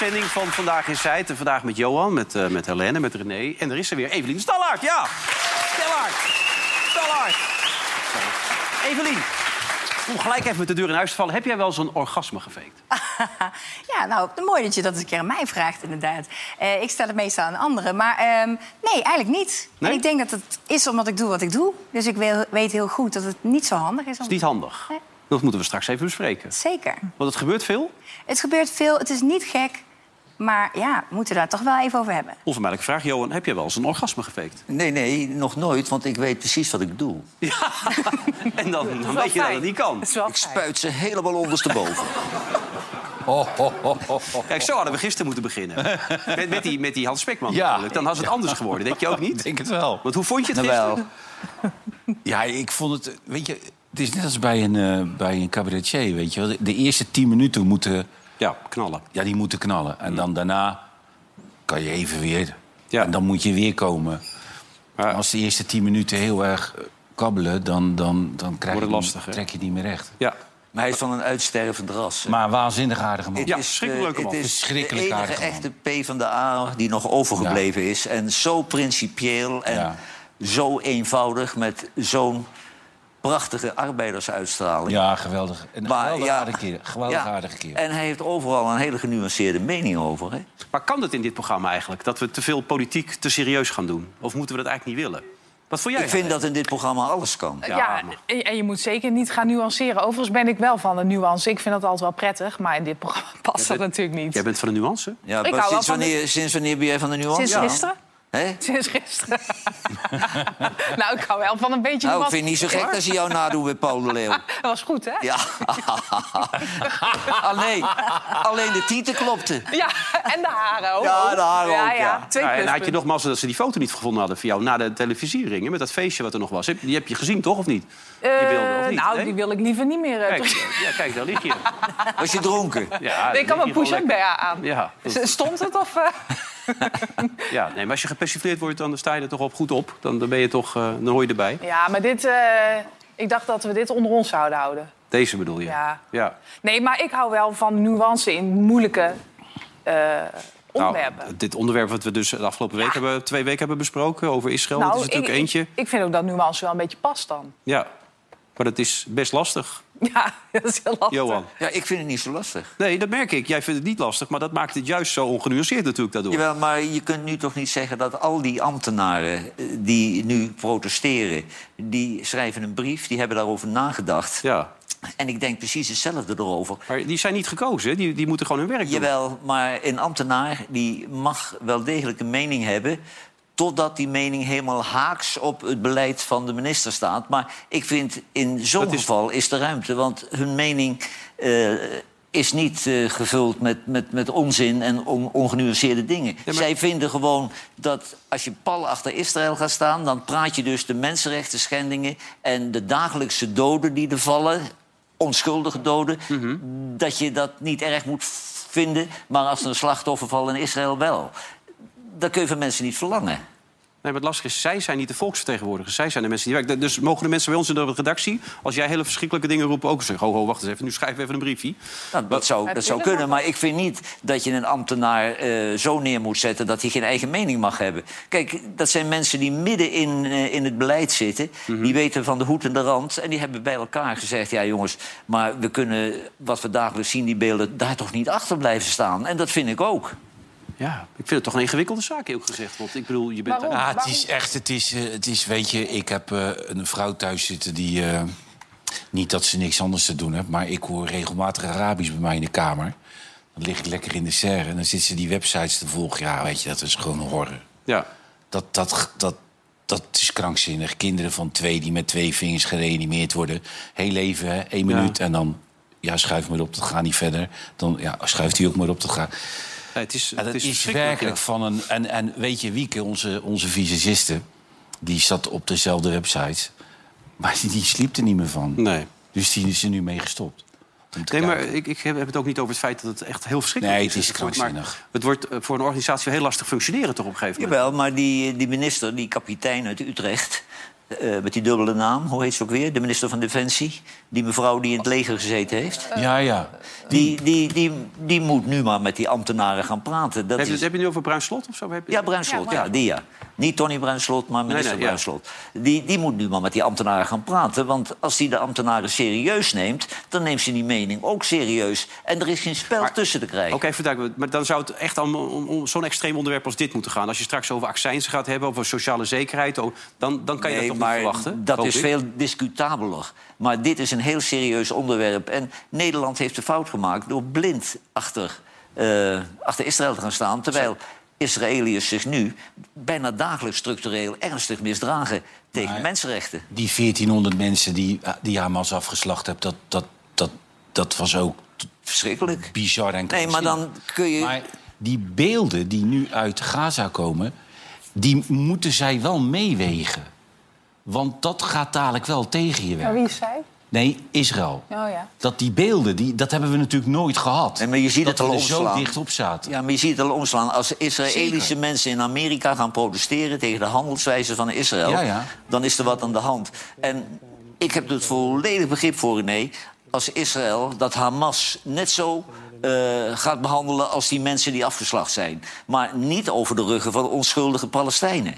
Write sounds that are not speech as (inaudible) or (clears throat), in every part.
Uitzending van Vandaag in Zijt. En vandaag met Johan, met, eh, met Helene, met René. En er is er weer Evelien Stallaert, ja! Stallaert! Stallaert! Evelien, om gelijk even met de deur in huis te vallen. Heb jij wel zo'n orgasme gefaked? (laughs) Ja, nou, mooi dat je dat eens een keer aan mij vraagt, inderdaad. Eh, ik stel het meestal aan anderen. Maar ehm, nee, eigenlijk niet. Nee? En ik denk dat het is omdat ik doe wat ik doe. Dus ik weet heel goed dat het niet zo handig is. Om... Dat is niet handig. Nee. Dat moeten we straks even bespreken. Zeker. Want het gebeurt veel. Het gebeurt veel, het is niet gek. Maar ja, we moeten daar toch wel even over hebben. Onvermijdelijke vraag, Johan. Heb jij wel eens een orgasme gefaked? Nee, nee, nog nooit, want ik weet precies wat ik doe. Ja. (laughs) en dan, dan weet je dat het niet kan. Ik spuit ze helemaal ondersteboven. (laughs) Kijk, zo hadden we gisteren moeten beginnen. (laughs) Met, met, die, met die Hans Spekman Ja. natuurlijk. Dan was het anders geworden, denk je ook niet? denk het wel. Want hoe vond je het Nou gisteren? wel. Ja, ik vond het... Weet je, het is net als bij een, eh, bij een cabaretier, weet je wel. De, de eerste tien minuten moeten... Ja, knallen. Ja, die moeten knallen. En dan daarna kan je even weer... Ja. En dan moet je weer komen. Maar- Als de eerste tien minuten heel erg kabbelen... dan, dan, dan krijg Wordt je, het lastig, hè? trek je niet meer recht. Ja. Maar hij is van een uitstervend ras. Maar waanzinnig aardige man. Het Ja, verschrikkelijk leuke eh, man. Het is de enige echte P van de A die nog overgebleven is. En zo principieel en Ja. zo eenvoudig met zo'n prachtige arbeidersuitstraling. Ja, geweldig. Een Maar, geweldig ja, aardige keer. Geweldig ja, aardige keer. En hij heeft overal een hele genuanceerde mening over. Hè? Maar kan het in dit programma eigenlijk? Dat we te veel politiek te serieus gaan doen? Of moeten we dat eigenlijk niet willen? Wat vond jij? Ik vind dat in dit programma alles kan. Ja, en je moet zeker niet gaan nuanceren. Overigens ben ik wel van de nuance. Ik vind dat altijd wel prettig, maar in dit programma (laughs) past dat natuurlijk niet. Jij bent van de nuance? Ja, Ik hou sinds, de- wanneer, sinds wanneer ben jij van de nuance? Sinds Ja. gisteren. Hè? Sinds gisteren. (laughs) nou, ik hou wel van een beetje... Nou, ik vind het niet zo gek dat ze jou nadoen met Paul de Leeuw. (laughs) Dat was goed, hè? Ja. (laughs) alleen, alleen de titel klopte. Ja, en de haren ook. Ja, de haren ja, ook, Ja, ja. twee Ja, en had je pluspunten. nog mazzel dat ze die foto niet gevonden hadden van jou na de televisiering. hè, Met dat feestje wat er nog was. Heb- Die heb je gezien, toch? Of niet? Die Eh, beelden, of niet? nou, Nee? die wil ik liever niet meer... eh, Kijk, terug- ja, kijk, daar lig je. Was je dronken? Ja, Nee, ik kan mijn je push-up bij lekker. aan. Ja, Stond het of... eh? Ja, nee, maar als je gepersifleerd wordt, dan sta je er toch op goed op. Dan, dan ben je toch, eh, dan hoor je erbij. Ja, maar dit... eh, ik dacht dat we dit onder ons zouden houden. Deze bedoel je? Ja. ja. Nee, maar ik hou wel van nuance in moeilijke eh, onderwerpen. Nou, dit onderwerp wat we dus de afgelopen week hebben, twee weken hebben besproken over Israël, dat is natuurlijk Nou, ik, eentje. Ik, ik vind ook dat nuance wel een beetje past dan. Ja, maar dat is best lastig, (laughs) Ja, dat is heel lastig. Johan. Ja, ik vind het niet zo lastig. Nee, dat merk ik. Jij vindt het niet lastig, maar dat maakt het juist zo ongenuanceerd natuurlijk daardoor. Jawel, maar je kunt nu toch niet zeggen dat al die ambtenaren eh, die nu protesteren... die schrijven een brief, die hebben daarover nagedacht. Ja, En ik denk precies hetzelfde erover. maar die zijn niet gekozen? Die, die moeten gewoon hun werk doen. Jawel, maar een ambtenaar die mag wel degelijk een mening hebben... totdat die mening helemaal haaks op het beleid van de minister staat. Maar ik vind in zo'n is- geval is er ruimte. Want hun mening eh, is niet eh, gevuld met, met, met onzin en on, ongenuanceerde dingen. maar- Zij vinden gewoon dat als je pal achter Israël gaat staan... dan praat je dus de mensenrechten schendingen... en de dagelijkse doden die er vallen onschuldige doden, Mhm. dat je dat niet erg moet vinden, maar als er een slachtoffer valt in Israël wel. Dat kun je van mensen niet verlangen. Nee, maar het lastige is, zij zijn niet de volksvertegenwoordigers. Zij zijn de mensen die werken. Dus mogen de mensen bij ons in de redactie... als jij hele verschrikkelijke dingen roept, ook zeggen... ho, ho, wacht eens even, nu schrijven we even een briefje. Nou, dat zou, dat zou kunnen, maar ik vind niet dat je een ambtenaar eh, zo neer moet zetten dat hij geen eigen mening mag hebben. Kijk, dat zijn mensen die midden in, eh, in het beleid zitten. Die weten van de hoed en de rand. En die hebben bij elkaar gezegd: ja, jongens, maar we kunnen wat we dagelijks zien, die beelden, daar toch niet achter blijven staan. En dat vind ik ook. Ja, ik vind het toch een ingewikkelde zaak, ook gezegd. Want ik bedoel, je bent... Waarom? Ja, het is echt, het is, eh, het is, weet je, ik heb eh, een vrouw thuis zitten die... eh, niet dat ze niks anders te doen heeft, maar ik hoor regelmatig Arabisch bij mij in de kamer. Dan lig ik lekker in de serre en dan zit ze die websites te volgen. Ja, weet je, dat is gewoon horror. Ja. Dat, dat, dat, dat is krankzinnig. Kinderen van twee die met twee vingers gereanimeerd worden. Heel leven, hè, één Ja. minuut en dan... Ja, schuif maar op, dat gaat niet verder. Dan ja, schuift hij ook maar op, dat gaat... Nee, het is, Ja, het dat is, werkelijk ja. van een... En, en weet je, Wieke, onze, onze visagiste... die zat op dezelfde website... maar die, die sliep er niet meer van. Nee. Dus die is er nu mee gestopt. Nee, maar ik, ik heb het ook niet over het feit dat het echt heel verschrikkelijk Nee, is. het is krankzinnig. het wordt eh, voor een organisatie heel lastig functioneren toch op een gegeven moment. Jawel, maar die, die minister, die kapitein uit Utrecht... eh, met die dubbele naam, hoe heet ze ook weer? De minister van Defensie. Die mevrouw die in het leger gezeten heeft. Ja, ja. Die, die, die, die moet nu maar met die ambtenaren gaan praten. Dat Heb je, is... heb je het nu over Bruin Slot of zo? Heb je- Ja, Bruinslot, ja, die ja. Niet Tony Bruinslot, maar minister nee, ja. Bruinslot. Die, die moet nu maar met die ambtenaren gaan praten. Want als die de ambtenaren serieus neemt... dan neemt ze die mening ook serieus. En er is geen spel Maar- tussen te krijgen. Oké, duidelijk. Maar dan zou het echt om, om, om zo'n extreem onderwerp als dit moeten gaan. Als je straks over accijnsen gaat hebben, over sociale zekerheid... oh, dan, dan kan je Nee, dat toch maar niet verwachten? dat is ik. veel discutabeler. Maar dit is een heel serieus onderwerp. En Nederland heeft de fout gemaakt door blind achter, eh, achter Israël te gaan staan. Terwijl Israëliërs zich nu bijna dagelijks structureel ernstig misdragen tegen Maar- mensenrechten. Die 1400 mensen die, die Hamas afgeslacht hebt... dat, dat, dat, dat was ook Verschrikkelijk. bizar en Nee, maar dan kun je... Maar die beelden die nu uit Gaza komen... die moeten zij wel meewegen. Want dat gaat dadelijk wel tegen je Maar werk. wie is zij? Nee, Israël. Oh ja. Dat die beelden, die, dat hebben we natuurlijk nooit gehad. Nee, maar je ziet dat het al we er zo dicht op zaten. Ja, maar je ziet het al omslaan. Als Israëlische Zeker. mensen in Amerika gaan protesteren tegen de handelswijze van Israël, Ja, ja. dan is er wat aan de hand. En ik heb er volledig begrip voor, René. Als Israël dat Hamas net zo eh, gaat behandelen als die mensen die afgeslacht zijn. Maar niet over de ruggen van onschuldige Palestijnen.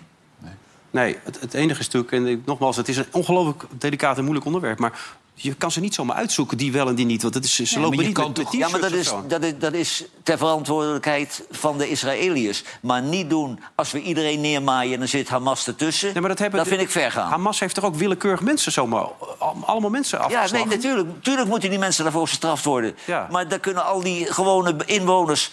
Nee, het, het enige is natuurlijk... En ik- nogmaals, het is een ongelooflijk delicaat en moeilijk onderwerp... maar je kan ze niet zomaar uitzoeken, die wel en die niet. Want het is, ze maar lopen niet kan met, Ja, maar dat is, dat, is, dat is ter verantwoordelijkheid van de Israëliërs. Maar niet doen als we iedereen neermaaien en dan zit Hamas ertussen. Nee, maar dat, hebben dat vind ik ver gaan. Hamas heeft toch ook willekeurig mensen zomaar... al- allemaal mensen Ja, afgeslagen? nee, natuurlijk, natuurlijk moeten die mensen daarvoor gestraft worden. Ja. Maar daar kunnen al die gewone inwoners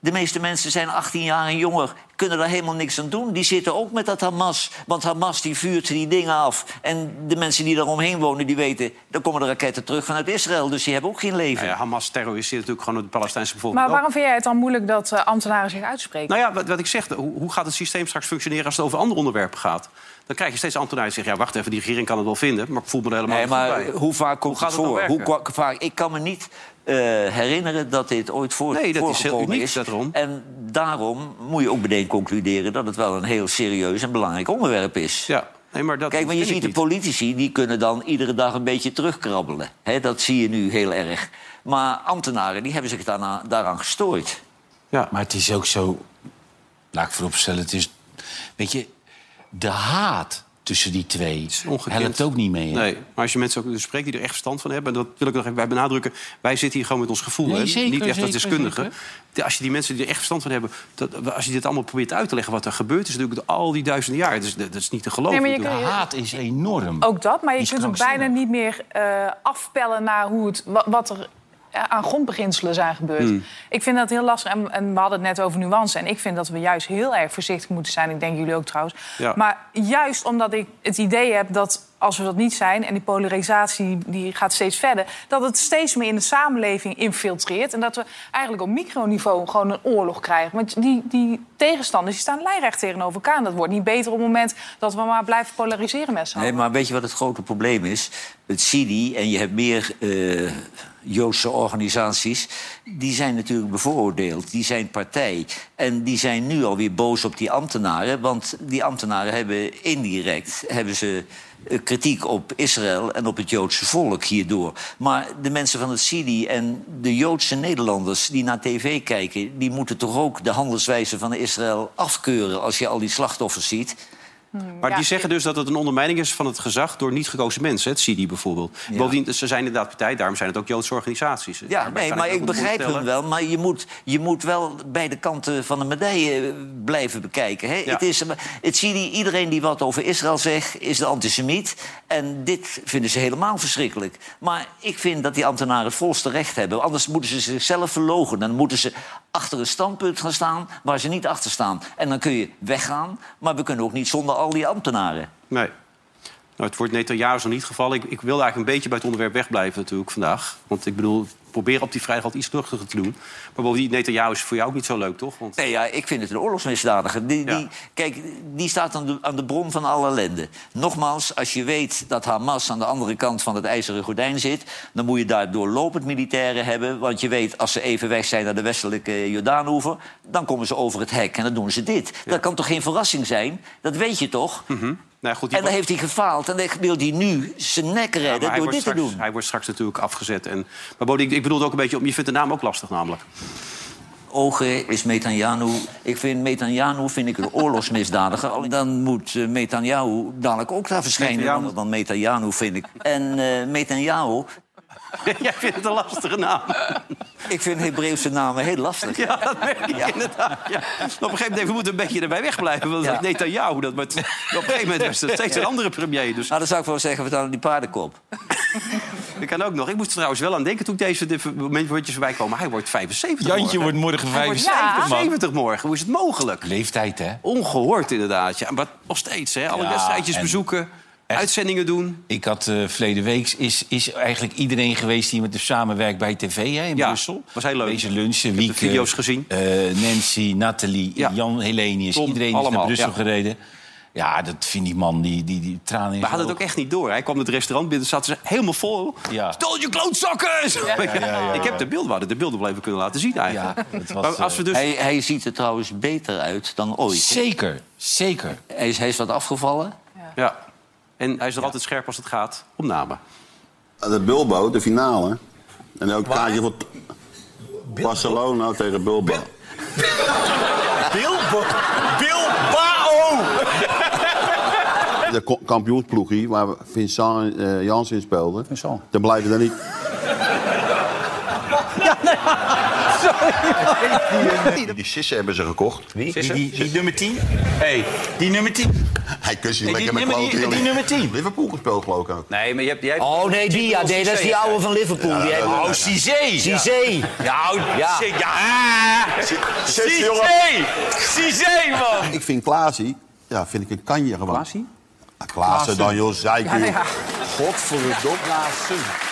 De meeste mensen zijn 18 jaar en jonger, kunnen daar helemaal niks aan doen. Die zitten ook met dat Hamas. Want Hamas die vuurt die dingen af. En de mensen die daar omheen wonen, die weten... dan komen de raketten terug vanuit Israël. Dus die hebben ook geen leven. Nou ja, Hamas terroriseert natuurlijk gewoon de Palestijnse bevolking. Maar waarom vind jij het dan moeilijk dat eh, ambtenaren zich uitspreken? Nou ja, wat, wat ik zeg, hoe, hoe gaat het systeem straks functioneren als het over andere onderwerpen gaat? Dan krijg je steeds ambtenaren die zeggen, ja, wacht even, die regering kan het wel vinden, maar ik voel me er helemaal Nee, niet goed maar bij. hoe vaak komt Hoe gaat het het nou voor? hoe vaak? Ik kan me niet eh, herinneren dat dit ooit voor, Nee, dat is heel uniek, is. daarom. En daarom moet je ook meteen concluderen dat het wel een heel serieus en belangrijk onderwerp is. Ja, nee, maar dat Kijk, maar je ziet de politici die kunnen dan iedere dag een beetje terugkrabbelen. Hè, dat zie je nu heel erg. Maar ambtenaren die hebben zich daarna, daaraan gestoord. Ja. Maar het is ook zo... Laat ik vooropstellen, het is... Weet je, de haat tussen die twee helpt ook niet mee. hè? Nee, maar als je mensen ook spreekt die er echt verstand van hebben... en dat wil ik nog even bij benadrukken... wij zitten hier gewoon met ons gevoel, Nee, zeker, niet echt als deskundigen. zeker. Als je die mensen die er echt verstand van hebben... Dat, als je dit allemaal probeert uit te leggen wat er gebeurt... is natuurlijk al die duizenden jaar. Dus dat, dat is niet te geloven. Nee, je De haat is enorm. Ook dat, maar je kunt ook krankzinnig. bijna niet meer eh, afpellen naar hoe het, wa- wat er aan grondbeginselen zijn gebeurd. Hmm. Ik vind dat heel lastig. En, en we hadden het net over nuance. En ik vind dat we juist heel erg voorzichtig moeten zijn. Ik denk jullie ook trouwens. Ja. Maar juist omdat ik het idee heb dat als we dat niet zijn... en die polarisatie die gaat steeds verder... dat het steeds meer in de samenleving infiltreert. En dat we eigenlijk op microniveau gewoon een oorlog krijgen. Want die, die tegenstanders die staan lijnrecht tegenover elkaar. En dat wordt niet beter op het moment dat we maar blijven polariseren met z'n Nee, allen. maar weet je wat het grote probleem is? Het CIDI, en je hebt meer eh, Joodse organisaties... die zijn natuurlijk bevooroordeeld, die zijn partij. En die zijn nu alweer boos op die ambtenaren... want die ambtenaren hebben indirect hebben ze, eh, kritiek op Israël... en op het Joodse volk hierdoor. Maar de mensen van het CIDI en de Joodse Nederlanders... die naar tv kijken, die moeten toch ook de handelswijze van Israël afkeuren... als je al die slachtoffers ziet... Maar Ja, die zeggen dus dat het een ondermijning is van het gezag... door niet gekozen mensen, het CIDI bijvoorbeeld. Bovendien, ze zijn inderdaad partij, daarom zijn het ook Joodse organisaties. Ja, nee, maar ik begrijp hun wel. Maar je moet, je moet wel beide kanten van de medaille eh, blijven bekijken. Hè? Ja. Het is, het zie je, iedereen die wat over Israël zegt, is de antisemiet. En dit vinden ze helemaal verschrikkelijk. Maar ik vind dat die ambtenaren het volste recht hebben. Anders moeten ze zichzelf verlogen. Dan moeten ze achter een standpunt gaan staan waar ze niet achter staan. En dan kun je weggaan, maar we kunnen ook niet zonder al die ambtenaren. Nee. Nou, het wordt Netanyahu is nog niet gevallen. Ik, ik wilde eigenlijk een beetje bij het onderwerp wegblijven natuurlijk vandaag. Want ik bedoel, probeer op die vrijdag altijd iets luchtiger te doen. Maar bovendien, Netanyahu is voor jou ook niet zo leuk, toch? Want Nee, ja, ik vind het een oorlogsmisdadiger. Die, Ja. die, kijk, die staat aan de, aan de bron van alle ellende. Nogmaals, als je weet dat Hamas aan de andere kant van het ijzeren gordijn zit... dan moet je daar doorlopend militairen hebben. Want je weet, als ze even weg zijn naar de westelijke Jordaanoever... dan komen ze over het hek en dan doen ze dit. Dat kan toch geen verrassing zijn? Dat weet je toch? Nou, goed, En dan heeft hij gefaald en dan wil hij nu zijn nek redden door dit te doen. Hij wordt straks natuurlijk afgezet. En, maar bovendien, ik bedoel het ook een beetje... om- Je vindt de naam ook lastig namelijk. Ogen is Netanyahu. Ik vind Netanyahu vind ik een (laughs) oorlogsmisdadiger. Dan moet Netanyahu dadelijk ook daar verschijnen. Netanyahu. Dan Netanyahu vind ik. En eh Netanyahu, (laughs) Jij vindt het een lastige naam. ik vind Hebreeuwse namen heel lastig. Ja, dat merk ik inderdaad. Ja. Op een gegeven moment we moeten een beetje erbij wegblijven. Want Ja. Netanyahu, dat met, op een gegeven moment was het steeds een andere premier. Dus Nou, dan zou ik wel zeggen, we aan die paardenkop. (laughs) dat kan ook nog. Ik moest er trouwens wel aan denken toen deze de momentjes voorbij komen. Hij wordt 75 Jantje morgen. wordt morgen Hij wordt 75, man. 75 morgen. Hoe is het mogelijk? Leeftijd, hè? Ongehoord inderdaad. Ja, maar nog steeds, hè? Alle Ja, wedstrijdjes en bezoeken, echt- uitzendingen doen. Ik had eh verleden week is, is eigenlijk iedereen geweest die met de samenwerkt bij tv hè, in Ja, Brussel. was heel leuk. Deze lunchen, heb de Wieke, video's gezien. eh, Nancy, Nathalie, Ja. Jan Helenius. Tom, iedereen is naar Brussel ja. gereden. Ja, dat vind die man, die, die, die tranen in We hadden het ook echt niet door. Hij kwam het restaurant binnen, zaten ze helemaal vol. Ja. Stel je klootzakken! Ik heb de beelden, hadden de beelden even kunnen laten zien eigenlijk. Was, maar als we dus... Hij, hij ziet er trouwens beter uit dan ooit. Zeker, zeker. Hij is, hij is wat afgevallen. Ja. En hij is nog altijd scherp als het gaat om namen. De Bilbo, de finale. En ook kaartje voor Barcelona tegen Bilbo. Bilbo. Bilbao! De kampioensploegie waar Vincent eh Jans in speelde. Vincent. Dan blijven er niet. Die, die sissen hebben ze gekocht. Wie? Die, die, die nummer 10? Hé, die nummer 10. Hij kust je lekker die met nummer- kloten. die- die nummer 10. Liverpool gespeeld geloof ik ook. Nee, maar je hebt... Jij hebt Oh nee, die, ja, nee, dat is die oude van Liverpool. die hebben- Oh, Cizé. Cizé. Ja, Ja. Cizé, ja. Zes, jongen. Cizé. Cizé, man. Ik vind Klaasie, ja, vind ik een kanje gewoon. Klaasie? Ja, Klaassen dan, joh, zeiken. joh. Godverdomme.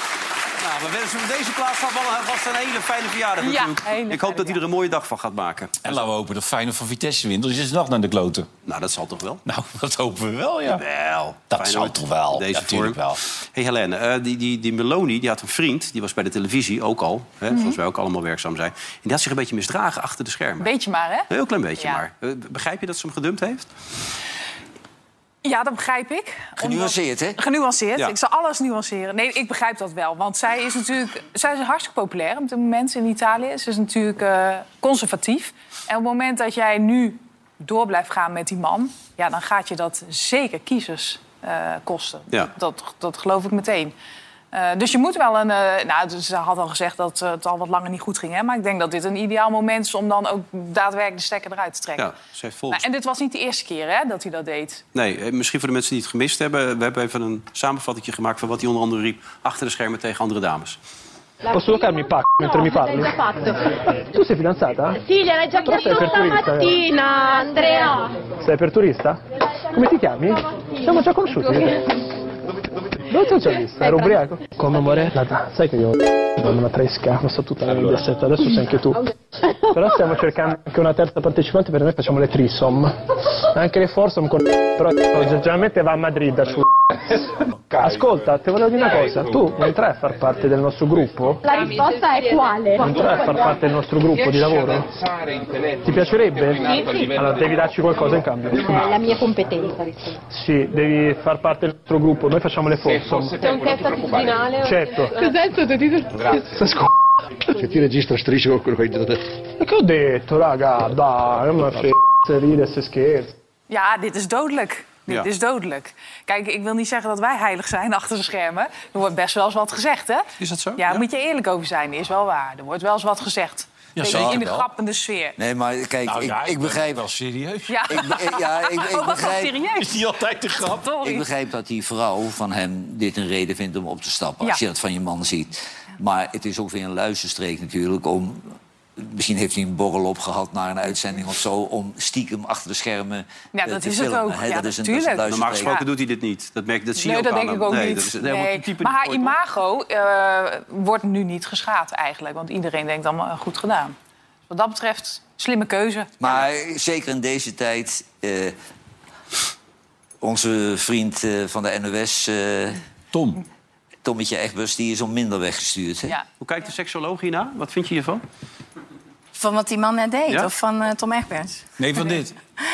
Nou, we wensen hem deze plaats van wel vast een hele fijne verjaardag Ja, natuurlijk. hele Ik hoop fijne dat hij er een mooie dag van gaat maken. En laten we hopen dat Feyenoord van Vitesse wint. Dus is het nog naar de kloten. Nou, dat zal toch wel? Nou, (laughs) dat hopen we wel, ja. Wel. Dat Feyenoord, zal toch wel. Deze Ja, tuurlijk vorm. wel. Hey Helene, eh, die, die, die Meloni die had een vriend, die was bij de televisie ook al, hè, zoals wij ook allemaal werkzaam zijn. En die had zich een beetje misdragen achter de schermen. Beetje maar, hè? Een heel klein beetje Ja. maar. Eh, begrijp je dat ze hem gedumpt heeft? Ja, dat begrijp ik. Genuanceerd, hè? Genuanceerd. Ja. Ik zal alles nuanceren. Nee, ik begrijp dat wel. Want zij is natuurlijk zij is hartstikke populair op dit moment in Italië. Ze is natuurlijk eh, conservatief. En op het moment dat jij nu door blijft gaan met die man... Ja, dan gaat je dat zeker kiezers eh, kosten. Ja. Dat, dat geloof ik meteen. Eh, dus je moet wel een... eh, nou, dus ze had al gezegd dat eh, het al wat langer niet goed ging. Hè? Maar ik denk dat dit een ideaal moment is om dan ook daadwerkelijk de stekker eruit te trekken. Ja, ze heeft volgens... Nou, en dit was niet de eerste keer hè, dat hij dat deed. Nee, misschien voor de mensen die het gemist hebben. We hebben even een samenvatting gemaakt van wat hij onder andere riep achter de schermen tegen andere dames. Posso toccarmi il pacco mentre mi parli? Già fatto. Tu sei fidanzata? Sì, gliel'hai già chiesto stamattina, Andrea. Sei per turista? Come ti chiami? Siamo già conosciuti. Dove ti ho già visto? Ero ubriaco? Come amore? Nata, sai che io ho una tresca, non so tutta la mediaset, adesso sei anche tu. Però stiamo cercando anche una terza partecipante per noi facciamo le trisom. Anche le foursome con... Però generalmente va a Madrid a ciu- Ascolta, ti volevo dire una cosa, tu non entrai a far parte del nostro gruppo? La risposta è quale? Non entrai a far parte del nostro gruppo di lavoro? Ti piacerebbe? Allora devi darci qualcosa in cambio. Eh, la mia competenza. Sì, devi far parte del nostro gruppo, noi facciamo le foursome. C'è un test attitudinale? Certo. Cos'è il tuo titolo? Grazie. Se ti registra strisce con quello che hai detto te. E che ho detto, raga? Dai, non me frega ride se scherzi. Ja, dit is dodelijk. Dit Ja. is dodelijk. Kijk, ik wil niet zeggen dat wij heilig zijn (laughs) achter de schermen. Er wordt best wel eens wat gezegd, hè? Is dat zo? Ja, daar moet je eerlijk over zijn. Is wel waar. Er wordt wel eens wat gezegd. Ja, Beetje zeker in de wel. grappende sfeer. Nee, maar kijk, Nou ik, ja, ik begrijp... wel serieus. Ja, Ik, ja, ik, (laughs) ik Oh, begrijp... serieus? Is die altijd de grap? Sorry. Ik begrijp dat die vrouw van hem dit een reden vindt om op te stappen. Als je dat van je man ziet. Maar het is ook weer een luisterstreek natuurlijk om... Misschien heeft hij een borrel opgehad naar een uitzending of zo... om stiekem achter de schermen Ja, eh, dat te is het ook. Ja, dat is een, dat is natuurlijk. een Normaal gesproken doet hij dit niet. Dat, merk, dat zie je Nee, ook dat aan denk hem. ik ook nee, niet. Dat Nee. type Maar haar imago eh, wordt nu niet geschaad eigenlijk. Want iedereen denkt allemaal eh, goed gedaan. Wat dat betreft, slimme keuze. Maar zeker in deze tijd... eh, onze vriend eh, van de NOS... eh, Tom. Tommetje Egbers, die is om minder weggestuurd. Hè? Ja. Hoe kijkt de seksoloog hierna? Wat vind je hiervan? Van wat die man net deed, Ja? of van eh, Tom Egberts? Nee, van dit. (laughs)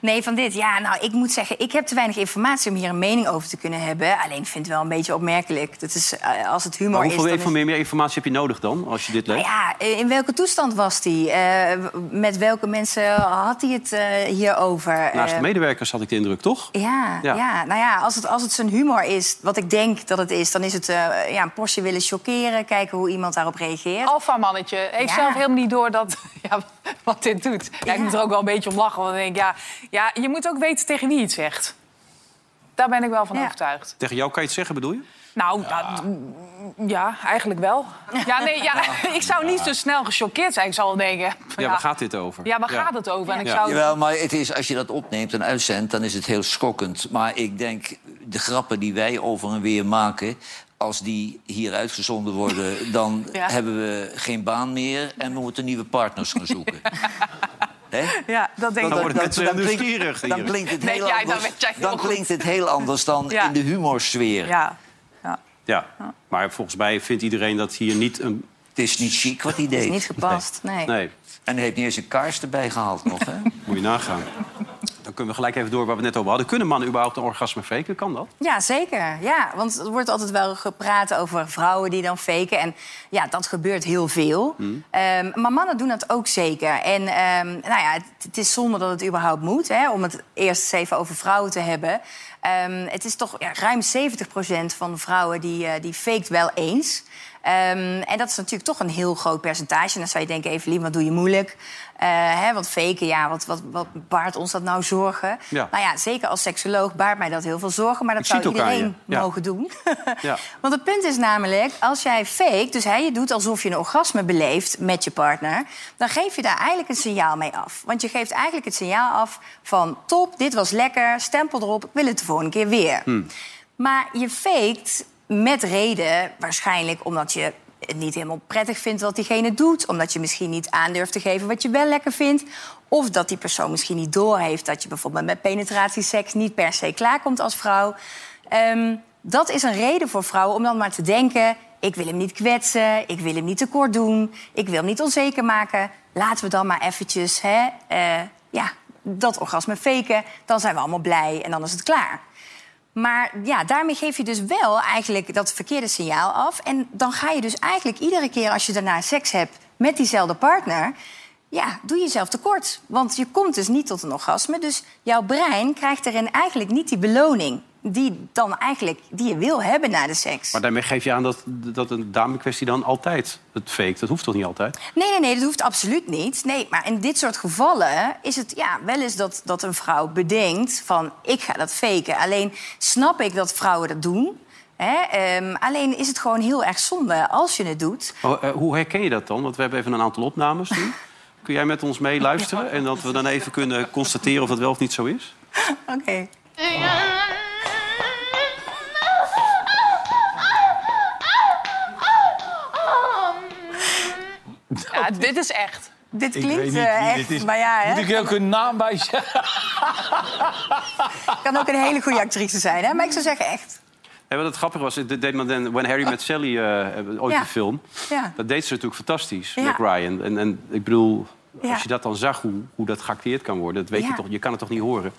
Nee, van dit. Ja, nou, ik moet zeggen, ik heb te weinig informatie om hier een mening over te kunnen hebben. Alleen ik vind het wel een beetje opmerkelijk. Dat is, eh, als het humor Maar is... hoeveel dan is- info- meer, meer informatie heb je nodig dan, als je dit leest? Ja, eh, in welke toestand was hij? Eh, met welke mensen had hij het eh, hierover? Naast de medewerkers had ik de indruk, toch? ja, Ja. ja. nou ja, als het, als het zijn humor is, wat ik denk dat het is... dan is het eh, ja, een postje willen chockeren, kijken hoe iemand daarop reageert. Alfa-mannetje heeft Ja. zelf helemaal niet door dat, (laughs) ja, wat dit doet. Ja, ik moet er ook wel een beetje om lachen. Want ik denk, ja, ja, je moet ook weten tegen wie je het zegt. Daar ben ik wel van Ja. overtuigd. Tegen jou kan je het zeggen, bedoel je? Nou, ja, ja eigenlijk wel. Ja, nee, ja, (laughs) ik zou niet zo snel gechoqueerd zijn. Ik zou wel denken... Ja, waar gaat dit over? Ja, waar gaat het over? En ik Ja. zou... Jawel, maar het is, als je dat opneemt en uitzendt, dan is het heel schokkend. Maar ik denk, de grappen die wij over en weer maken... als die hier uitgezonden worden, (laughs) dan Ja. hebben we geen baan meer... en we moeten nieuwe partners gaan zoeken. (laughs) Hè? Ja, dat denk Dan ik. mensen klinkt- nieuwsgierig dan klinkt het heel dan anders, dan klinkt het heel anders dan Ja. in de humorsfeer. Ja. ja. Ja, maar volgens mij vindt iedereen dat hier niet een... Het is niet chic wat hij Dat is deed. niet gepast, nee. Nee, En hij heeft niet eens een kaars erbij gehaald nog, hè? (laughs) moet je nagaan. Kunnen we gelijk even door waar we het net over hadden. Kunnen mannen überhaupt een orgasme faken? Kan dat? Ja, zeker. Ja, want er wordt altijd wel gepraat over vrouwen die dan faken. En ja, dat gebeurt heel veel. Ehm, maar mannen doen dat ook zeker. En ehm, nou ja, het, het is zonde dat het überhaupt moet. Hè, om het eerst eens even over vrouwen te hebben. Ehm, het is toch ja, ruim 70% van de vrouwen die, eh, die faked wel eens. Ehm, en dat is natuurlijk toch een heel groot percentage. En dan zou je denken, Evelien, wat doe je moeilijk? Eh, hè, want faken, ja, wat, wat, wat baart ons dat nou zorgen? Ja. Nou ja, zeker als seksoloog baart mij dat heel veel zorgen. Maar dat Ik zou iedereen. Ja. mogen doen. (laughs) Ja. Want het punt is namelijk, als jij fake, dus hè, je doet alsof je een orgasme beleeft met je partner, dan geef je daar eigenlijk een signaal mee af. Want je geeft eigenlijk het signaal af van top, dit was lekker, stempel erop, ik wil het de volgende keer weer. Maar je faked met reden, waarschijnlijk omdat je het niet helemaal prettig vindt wat diegene doet. Omdat je misschien niet aandurft te geven wat je wel lekker vindt. Of dat die persoon misschien niet doorheeft dat je bijvoorbeeld met penetratieseks niet per se klaarkomt als vrouw. Ehm, dat is een reden voor vrouwen om dan maar te denken... ik wil hem niet kwetsen, ik wil hem niet tekort doen... ik wil hem niet onzeker maken. Laten we dan maar eventjes hè, eh, ja, dat orgasme faken. Dan zijn we allemaal blij en dan is het klaar. Maar ja, daarmee geef je dus wel eigenlijk dat verkeerde signaal af. En dan ga je dus eigenlijk iedere keer als je daarna seks hebt met diezelfde partner... ja, doe jezelf tekort. Want je komt dus niet tot een orgasme. Dus jouw brein krijgt erin eigenlijk niet die beloning... die, dan eigenlijk, die je wil hebben na de seks. Maar daarmee geef je aan dat, dat een dame-kwestie dan altijd het fake. Dat hoeft toch niet altijd? Nee, nee, nee, dat hoeft absoluut niet. Nee, maar in dit soort gevallen is het ja, wel eens dat, dat een vrouw bedenkt van... ik ga dat faken. Alleen snap ik dat vrouwen dat doen. Hè? Ehm, alleen is het gewoon heel erg zonde als je het doet. Oh, eh, hoe herken je dat dan? Want we hebben even een aantal opnames nu. (laughs) Kun jij met ons meeluisteren en dat we dan even kunnen constateren of dat wel of niet zo is? (laughs) Oké. (laughs) Ja, dit is echt. Dit Ik klinkt niet eh, echt, dit is. maar ja, hè? Moet ik er ook een naam bij zeggen? (laughs) (laughs) kan ook een hele goede actrice zijn, hè? Maar ik zou zeggen echt. En wat het grappige was, dat deed men dan When Harry Met Sally, eh, ooit Ja. een film. Ja. Dat deed ze natuurlijk fantastisch, Ja. Meg Ryan. En, en ik bedoel, Ja. als je dat dan zag, hoe, hoe dat geacteerd kan worden... Dat weet je, toch, je kan het toch niet horen?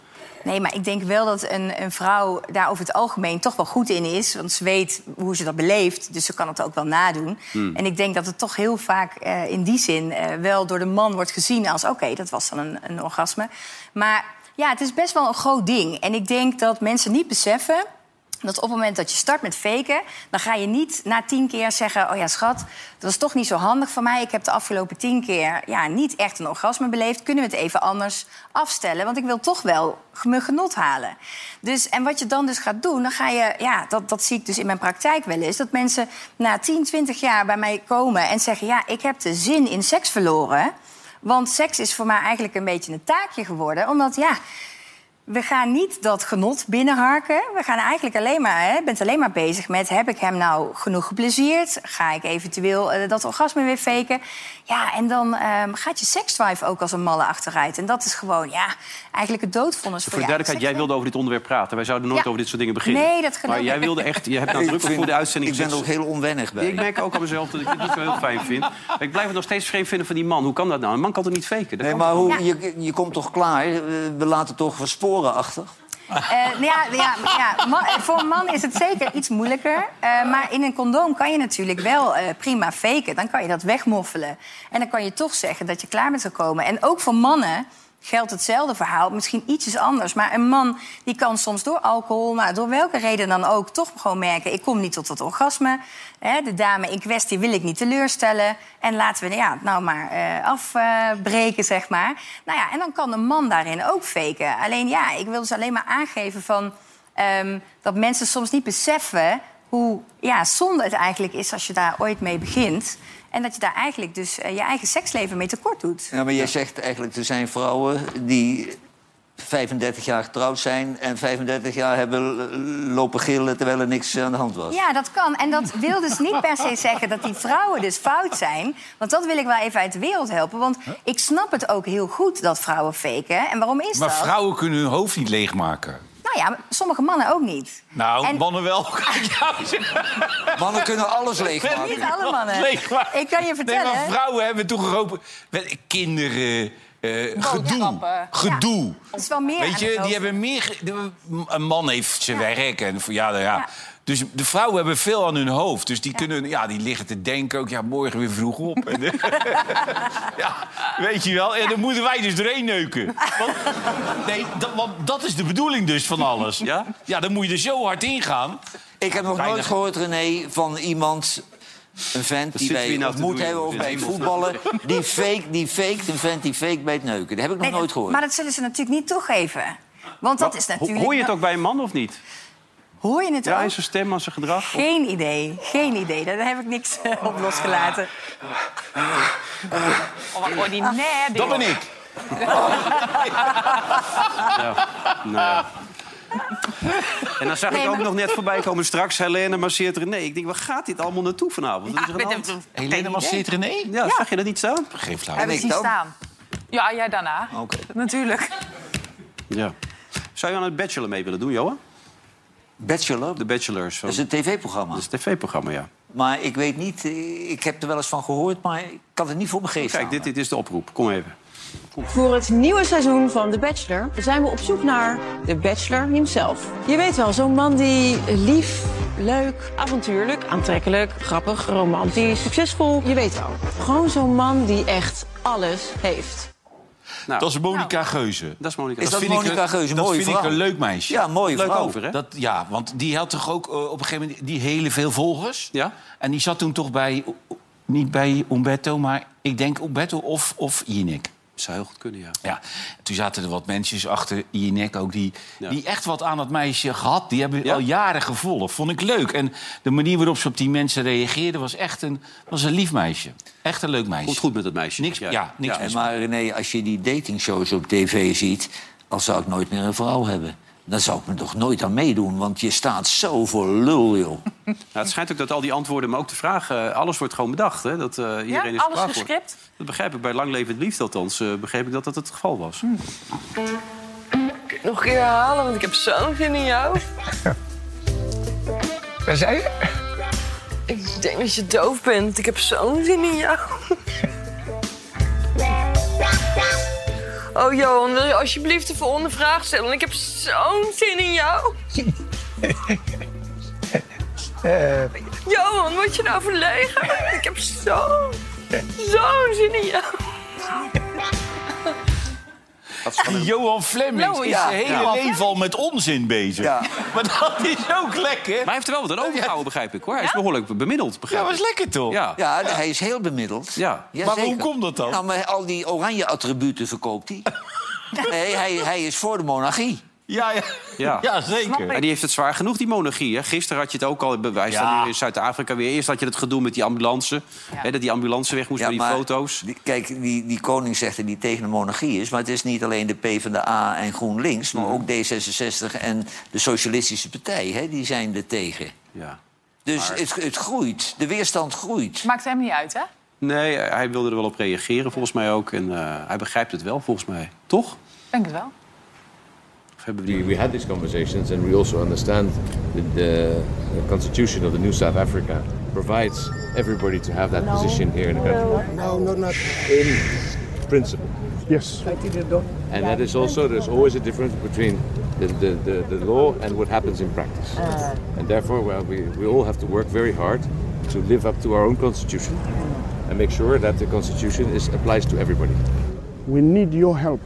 Nee, maar ik denk wel dat een, een vrouw daar over het algemeen toch wel goed in is. Want ze weet hoe ze dat beleeft, dus ze kan het ook wel nadoen. Hmm. En ik denk dat het toch heel vaak eh, in die zin eh, wel door de man wordt gezien als... oké, dat was dan een, een orgasme. Maar ja, het is best wel een groot ding. En ik denk dat mensen niet beseffen dat op het moment dat je start met faken... dan ga je niet na tien keer zeggen... oh ja, schat, dat was toch niet zo handig van mij. Ik heb de afgelopen tien keer ja, niet echt een orgasme beleefd. Kunnen we het even anders afstellen? Want ik wil toch wel mijn genot halen. Dus, en wat je dan dus gaat doen, dan ga je... ja, dat, dat zie ik dus in mijn praktijk wel eens... dat mensen na 10, 20 jaar bij mij komen en zeggen... ja, ik heb de zin in seks verloren... Want seks is voor mij eigenlijk een beetje een taakje geworden. Omdat ja, we gaan niet dat genot binnenharken. We gaan eigenlijk alleen maar, hè, bent alleen maar bezig met... heb ik hem nou genoeg geplezierd? Ga ik eventueel eh, dat orgasme weer faken? Ja, en dan ehm, gaat je seksdrive ook als een malle achteruit. En dat is gewoon, ja, eigenlijk het doodvonnis voor, Voor de duidelijkheid, jij wilde over dit onderwerp praten. Wij zouden nooit Ja. over dit soort dingen beginnen. Nee, dat geloof Maar jij ik. wilde echt... Je hebt nadrukkelijk voor de uitzending ik ben er ook heel onwennig bij. Ik merk ook aan mezelf dat ik dit niet zo heel fijn vind. Maar ik blijf het nog steeds vreemd vinden van die man. Hoe kan dat nou? Een man kan toch niet faken? Dat Nee, maar hoe, je, je komt toch klaar? We laten toch wat sporen Eh, nou ja, ja, ja, ma- voor een man is het zeker iets moeilijker. Eh, maar in een condoom kan je natuurlijk wel eh, prima faken. Dan kan je dat wegmoffelen. En dan kan je toch zeggen dat je klaar bent gekomen. En ook voor mannen geldt hetzelfde verhaal. Misschien ietsjes anders. Maar een man die kan soms door alcohol, nou, door welke reden dan ook... toch gewoon merken, ik kom niet tot dat orgasme. Hè, de dame in kwestie wil ik niet teleurstellen. En laten we ja, het nou maar eh, afbreken, zeg maar. Nou ja, en dan kan een man daarin ook faken. Alleen ja, ik wil dus alleen maar aangeven van... ehm, dat mensen soms niet beseffen hoe ja, zonde het eigenlijk is als je daar ooit mee begint. En dat je daar eigenlijk dus eh, je eigen seksleven mee tekort doet. Ja, maar jij zegt eigenlijk, er zijn vrouwen die 35 jaar getrouwd zijn... en 35 jaar hebben lopen gillen terwijl er niks aan de hand was. Ja, dat kan. En dat wil dus niet per se zeggen dat die vrouwen dus fout zijn. Want dat wil ik wel even uit de wereld helpen. Want ik snap het ook heel goed dat vrouwen faken. En waarom is Maar dat? vrouwen kunnen hun hoofd niet leegmaken. Nou ja, sommige mannen ook niet. Nou, En- mannen wel. (laughs) Mannen kunnen alles leegmaken. Niet alle mannen. (laughs) Leegmaken. Ik kan je vertellen. Nee, maar vrouwen hebben toegeroepen... met Kinderen, eh, gedoe. Gedoe. Het is wel meer Weet je, die hebben meer... Een man heeft zijn werk en ja, nou ja. Dus de vrouwen hebben veel aan hun hoofd. Dus die, kunnen, ja, die liggen te denken ook, ja, morgen weer vroeg op. (laughs) (laughs) Ja, weet je wel. En dan moeten wij dus doorheen neuken. Want, nee, dat, want dat is de bedoeling dus van alles. Ja, ja dan moet je er zo hard in gaan. Ik heb nog Weinig. nooit gehoord, René, van iemand Een vent die wij nou ontmoet hebben of bij voetballen. Die fake, die fake, een vent die fake bij het neuken. Dat heb ik nog Nee, nooit gehoord. Maar dat zullen ze natuurlijk niet toegeven. Want dat is natuurlijk... Hoor je het ook bij een man of niet? Hoor je het Ja, ook? zijn stem, aan zijn gedrag? Geen idee, geen idee. Daar heb ik niks eh, op losgelaten. Oh, wat ordinair. dit. Dat ben ik. (laughs) Ja. Nou ja. En dan zag Nee, ik ook maar- nog net voorbij komen straks. Helene masseert René. Ik denk, waar gaat dit allemaal naartoe vanavond? De hand? Helene masseert René? Ja, zag je dat niet staan? Geen flauw. Hebben ik we zien dan? staan. Ja, jij daarna. Oké. Natuurlijk. Ja. Zou je aan het Bachelor mee willen doen, Johan? Bachelor, De Bachelors. Van... dat is een tv-programma. Dat is een tv-programma, ja. Maar ik weet niet, eh, ik heb er wel eens van gehoord... maar ik kan het niet voor mijn geest Kijk, dit, dit is de oproep. Kom even. Voor het nieuwe seizoen van The Bachelor zijn we op zoek naar The Bachelor himself. Je weet wel, zo'n man die lief, leuk, avontuurlijk, aantrekkelijk, grappig, romantisch, succesvol. Je weet wel. Gewoon zo'n man die echt alles heeft. Nou, Dat is Monica Geuze. dat is Monica. Is dat vind ik Monica een- Geuze? Dat Mooie vind ik een leuk meisje. Ja, mooie Leuk vrouw. over, hè? Dat, ja, want die had toch ook eh, op een gegeven moment die hele veel volgers. Ja? En die zat toen toch bij, niet bij Umberto, maar ik denk Umberto of, of Jinek. Zou heel goed kunnen, ja. Ja, toen zaten er wat mensen achter Jinek ook die, Ja. die echt wat aan dat meisje gehad. Die hebben Ja? al jaren gevolgd. Vond ik leuk. En de manier waarop ze op die mensen reageerden was echt een, was een lief meisje. Echt een leuk meisje. Komt goed met het meisje. Niks, ja, jij. niks maar René, als je die datingshows op tv ziet... dan zou ik nooit meer een vrouw hebben. Dan zou ik me toch nooit aan meedoen, want je staat zo voor lul, joh. (laughs) Nou, het schijnt ook dat al die antwoorden, maar ook de vragen... alles wordt gewoon bedacht, hè? Dat eh, iedereen is alles wordt. gescript? Dat begrijp ik. Bij Lang Leven het Liefde althans eh, begreep ik dat dat het geval was. Nog een keer herhalen, want ik heb zo'n zin in jou. Waar zei je? Ik denk dat je doof bent. Ik heb zo'n zin in jou. Oh Johan, wil je alsjeblieft de volgende vraag stellen? Ik heb zo'n zin in jou. (laughs) Johan, word je nou verlegen? Ik heb zo'n zo'n zin in jou. Die Johan Flemings Johan, is ja. zijn hele Ja. leven al met onzin bezig. Ja. Maar dat is ook lekker. Maar hij heeft er wel wat aan overgehouden, begrijp ik, hoor. Hij is behoorlijk bemiddeld, Ja, begrijp was ik. lekker toch? Ja. Ja, hij is heel bemiddeld. Ja. Ja, Maar zeker. hoe komt dat dan? Nou, maar al die oranje attributen verkoopt hij. (laughs) nee, hij, hij is voor de monarchie. Ja, ja. Ja. ja zeker. En die heeft het zwaar genoeg, die monarchie. Hè? Gisteren had je het ook al, wij staan Ja. nu in Zuid-Afrika weer. Eerst had je het gedoe met die ambulance. Hè, dat die ambulance weg moest Ja, met die maar foto's. die- kijk, die, die koning zegt dat hij tegen de monarchie is... maar het is niet alleen de PvdA en GroenLinks... maar ook D66 en de Socialistische Partij, hè, die zijn er tegen. Ja. Dus het, het groeit, de weerstand groeit. Maakt hem niet uit, hè? Nee, hij wilde er wel op reageren, volgens mij ook. En eh, hij begrijpt het wel, volgens mij. Toch? Denk het wel. Of we. We, we had these conversations and we also understand that the, the constitution of the new South Africa provides everybody to have that position here in the country. No, no, not. In principle. Yes. And that is also, there's always a difference between the, the, the, the law and what happens in practice. Uh. And therefore, well, we, we all have to work very hard to live up to our own constitution and make sure that the constitution is, applies to everybody. We need your help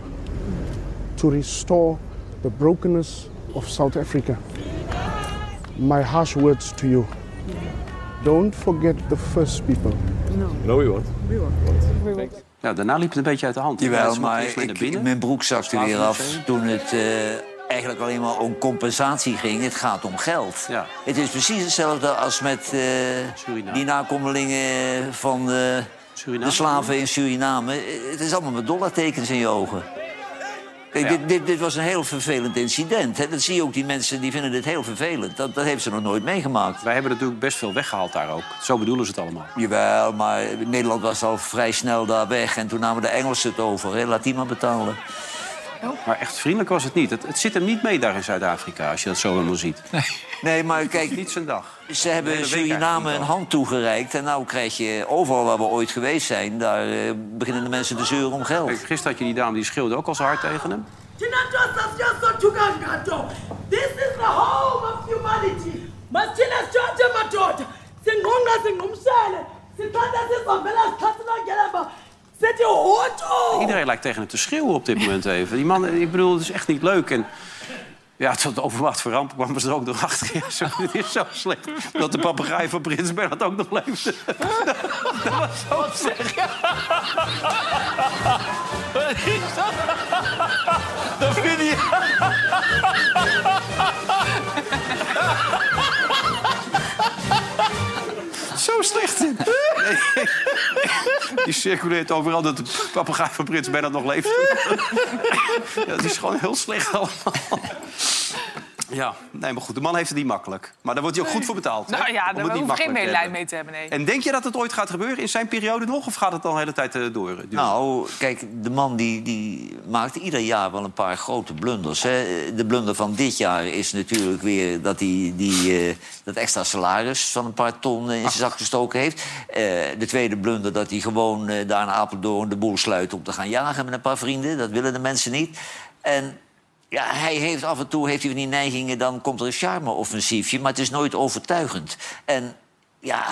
to restore the brokenness of South Africa. My harsh words to you. Don't forget the first people. No, we won't. Ja, daarna liep het een beetje uit de hand. Jawel, maar ik, mijn broek zakte weer af toen het eh, eigenlijk alleen maar om compensatie ging. Het gaat om geld. Ja. Het is precies hetzelfde als met eh, die nakomelingen van de, Suriname? de slaven in Suriname. Het is allemaal met dollartekens in je ogen. Kijk, Ja. dit, dit, dit was een heel vervelend incident. Hè. Dat zie je ook, die mensen die vinden dit heel vervelend. Dat, dat heeft ze nog nooit meegemaakt. Wij hebben natuurlijk best veel weggehaald daar ook. Zo bedoelen ze het allemaal. Jawel, maar Nederland was al vrij snel daar weg. En toen namen de Engelsen het over. Hè. Laat die maar betalen. Maar echt vriendelijk was het niet. Het, het zit hem niet mee daar in Zuid-Afrika, als je dat zo helemaal ziet. Nee, maar kijk, Niet zijn dag. Ze hebben Suriname een hand toegereikt. En nou krijg je overal waar we ooit geweest zijn... daar eh, beginnen de mensen te zeuren om geld. Kijk, gisteren had je die dame die schreeuwde ook al zo hard tegen hem. This is the home of humanity. Masithina sithathe madoda sizihambela sithathela ngelamba sithi hoto Iedereen lijkt tegen hem te schreeuwen op dit moment even. Die man, ik bedoel, het is echt niet leuk. En Ja, tot overmaat van ramp kwam ze er ook nog achter. Ja, het is zo slecht. Dat de papegaai van Prins Bernhard ook nog leefde. Dat was zo dat? Dat vind je... Zo slecht. Nee. Die circuleert overal dat de papegaai van Prins Bernhard nog leeft. Ja, het is gewoon heel slecht allemaal. Ja, nee, maar goed, de man heeft het niet makkelijk. Maar daar wordt hij ook goed voor betaald. hè? Nou ja, daar hoef ik geen medelijden mee te hebben, nee. En denk je dat het ooit gaat gebeuren in zijn periode nog? Of gaat het dan de hele tijd eh, door? duren? Nou, kijk, de man die, die maakt ieder jaar wel een paar grote blunders. Hè. De blunder van dit jaar is natuurlijk weer dat hij die, eh, dat extra salaris van een paar ton in zijn zak gestoken heeft. Eh, de tweede blunder dat hij gewoon eh, daar in Apeldoorn de boel sluit om te gaan jagen met een paar vrienden. Dat willen de mensen niet. En ja, hij heeft af en toe heeft hij van die neigingen, dan komt er een charme-offensiefje, maar het is nooit overtuigend. En ja,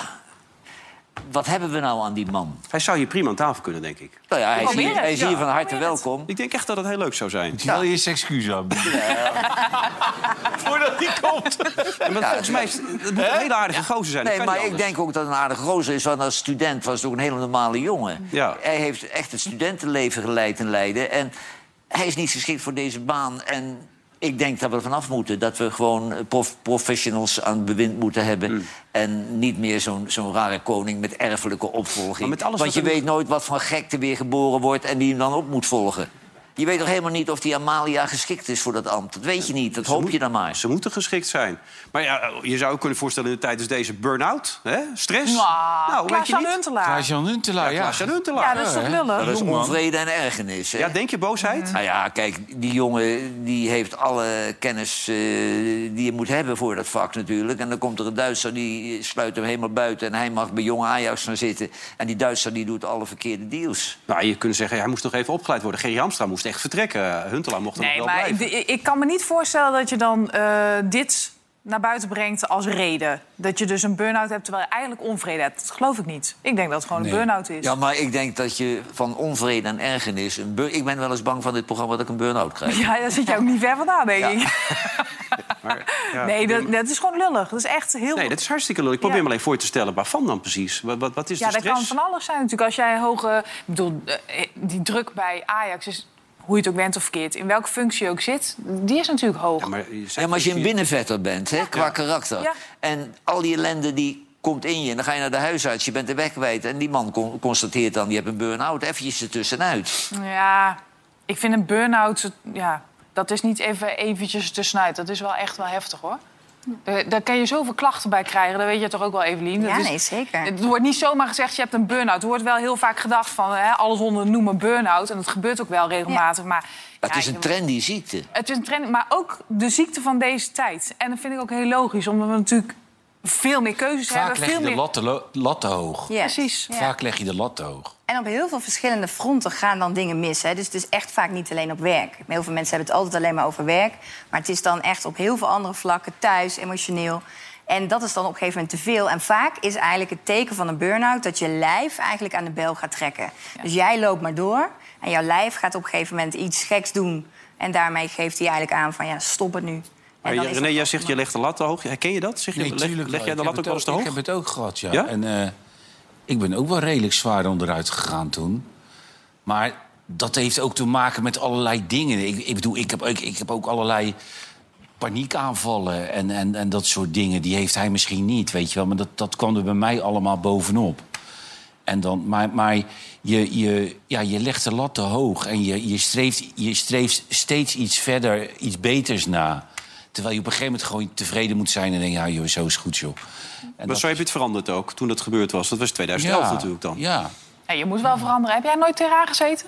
wat hebben we nou aan die man? Hij zou hier prima aan tafel kunnen, denk ik. Nou ja, hij is hier, hij is hier Ja. van harte welkom. Ik denk echt dat het heel leuk zou zijn. Je wel eerst excuus aanbieden. (laughs) Voordat hij komt. En maar volgens mij is het moet een hele aardige gozer zijn. Nee, kan maar ik denk ook dat het een aardige gozer is. Want als student was het ook een hele normale jongen. Ja. Hij heeft echt het studentenleven geleid en leiden. En hij is niet geschikt voor deze baan. En ik denk dat we er vanaf moeten. Dat we gewoon prof- professionals aan het bewind moeten hebben. Hmm. En niet meer zo'n zo'n rare koning met erfelijke opvolging. Met Want je weet nooit wat voor gekte weer geboren wordt... en die hem dan op moet volgen. Je weet toch helemaal niet of die Amalia geschikt is voor dat ambt? Dat weet je niet, dat hoop je dan maar. Ze moeten geschikt zijn. Maar ja, je zou ook kunnen voorstellen in de tijdens deze burn-out, hè? stress. Nou, weet je Klaas-Jan niet? Huntelaar. Klaas-Jan Huntelaar, ja. Klaas-Jan Huntelaar. Ja, dat is toch lullig? Dat is onvrede en ergernis. Hè? Ja, denk je boosheid? Nou ja, kijk, die jongen die heeft alle kennis eh, die je moet hebben voor dat vak natuurlijk. En dan komt er een Duitser, die sluit hem helemaal buiten... en hij mag bij jonge Ajax gaan zitten. En die Duitser die doet alle verkeerde deals. Nou, je kunt zeggen, hij moest nog even opgeleid worden. Gerry Hamstra moest echt vertrekken. Huntelaar mocht er Nee, nog wel maar blijven. ik, ik kan me niet voorstellen dat je dan eh, dit naar buiten brengt als reden. Dat je dus een burn-out hebt terwijl je eigenlijk onvrede hebt. Dat geloof ik niet. Ik denk dat het gewoon Nee. een burn-out is. Ja, maar ik denk dat je van onvrede en ergernis... Een bur- ik ben wel eens bang van dit programma dat ik een burn-out krijg. Ja, daar zit je ook niet ver vandaan, denk ik. (laughs) Maar, ja, Nee, dat, dat is gewoon lullig. Dat is echt heel... Nee, dat is hartstikke leuk. Ik probeer Ja. me alleen voor te stellen. Waarvan dan precies? Wat, wat, wat is ja, de dat stress? kan van alles zijn natuurlijk. Als jij hoge... Ik bedoel, eh, die druk bij Ajax is... Hoe je het ook bent of verkeerd, in welke functie je ook zit, die is natuurlijk hoog. Ja, maar, je Ja, maar als je een binnenvetter bent, hè, qua karakter... Ja. en al die ellende die komt in je... en dan ga je naar de huisarts, je bent de weg kwijt... en die man con- constateert dan, je hebt een burn-out, eventjes ertussenuit. Ja, ik vind een burn-out... Ja, dat is niet even eventjes tussenuit. Dat is wel echt wel heftig, hoor. Daar, daar kan je zoveel klachten bij krijgen. Dat weet je toch ook wel, Evelien? Dat Ja, is- nee, zeker. Het wordt niet zomaar gezegd, je hebt een burn-out. Er wordt wel heel vaak gedacht van, hè, alles onder de noemen burn-out. En dat gebeurt ook wel regelmatig. Maar, Het ja, is een je- trendy ziekte. Het is een trend, maar ook de ziekte van deze tijd. En dat vind ik ook heel logisch, omdat we natuurlijk veel meer keuzes Vaak hebben. leg Veel je de meer... lat te, lo- lat te hoog. Ja. Precies. Ja. Vaak leg je de lat te hoog. En op heel veel verschillende fronten gaan dan dingen mis. Hè? Dus het is echt vaak niet alleen op werk. Heel veel mensen hebben het altijd alleen maar over werk. Maar het is dan echt op heel veel andere vlakken, thuis, emotioneel. En dat is dan op een gegeven moment te veel. En vaak is eigenlijk het teken van een burn-out... dat je lijf eigenlijk aan de bel gaat trekken. Dus jij loopt maar door. En jouw lijf gaat op een gegeven moment iets geks doen. En daarmee geeft hij eigenlijk aan van ja, stop het nu. Maar dan je- René, jij zegt je legt de lat te hoog. Herken je dat? Zeg je, Nee, leg, tuurlijk leg wel. jij de Ik lat ook wel eens te Ik hoog? heb het ook gehad, ja. Ja? En eh, ik ben ook wel redelijk zwaar onderuit gegaan toen. Maar dat heeft ook te maken met allerlei dingen. Ik, ik bedoel, ik heb, ik, ik heb ook allerlei paniekaanvallen en, en, en dat soort dingen. Die heeft hij misschien niet, weet je wel. Maar dat, dat kwam er bij mij allemaal bovenop. En dan, maar maar je, je, ja, je legt de lat te hoog en je, je, streeft, je streeft steeds iets verder, iets beters na. Terwijl je op een gegeven moment gewoon tevreden moet zijn en denk ja, joh, zo is goed, joh. En Maar dat- zo heb je het veranderd ook, toen dat gebeurd was. Dat was 2011 Ja, natuurlijk dan. Ja. Ja, je moet wel veranderen. Heb jij nooit tegenaan gezeten?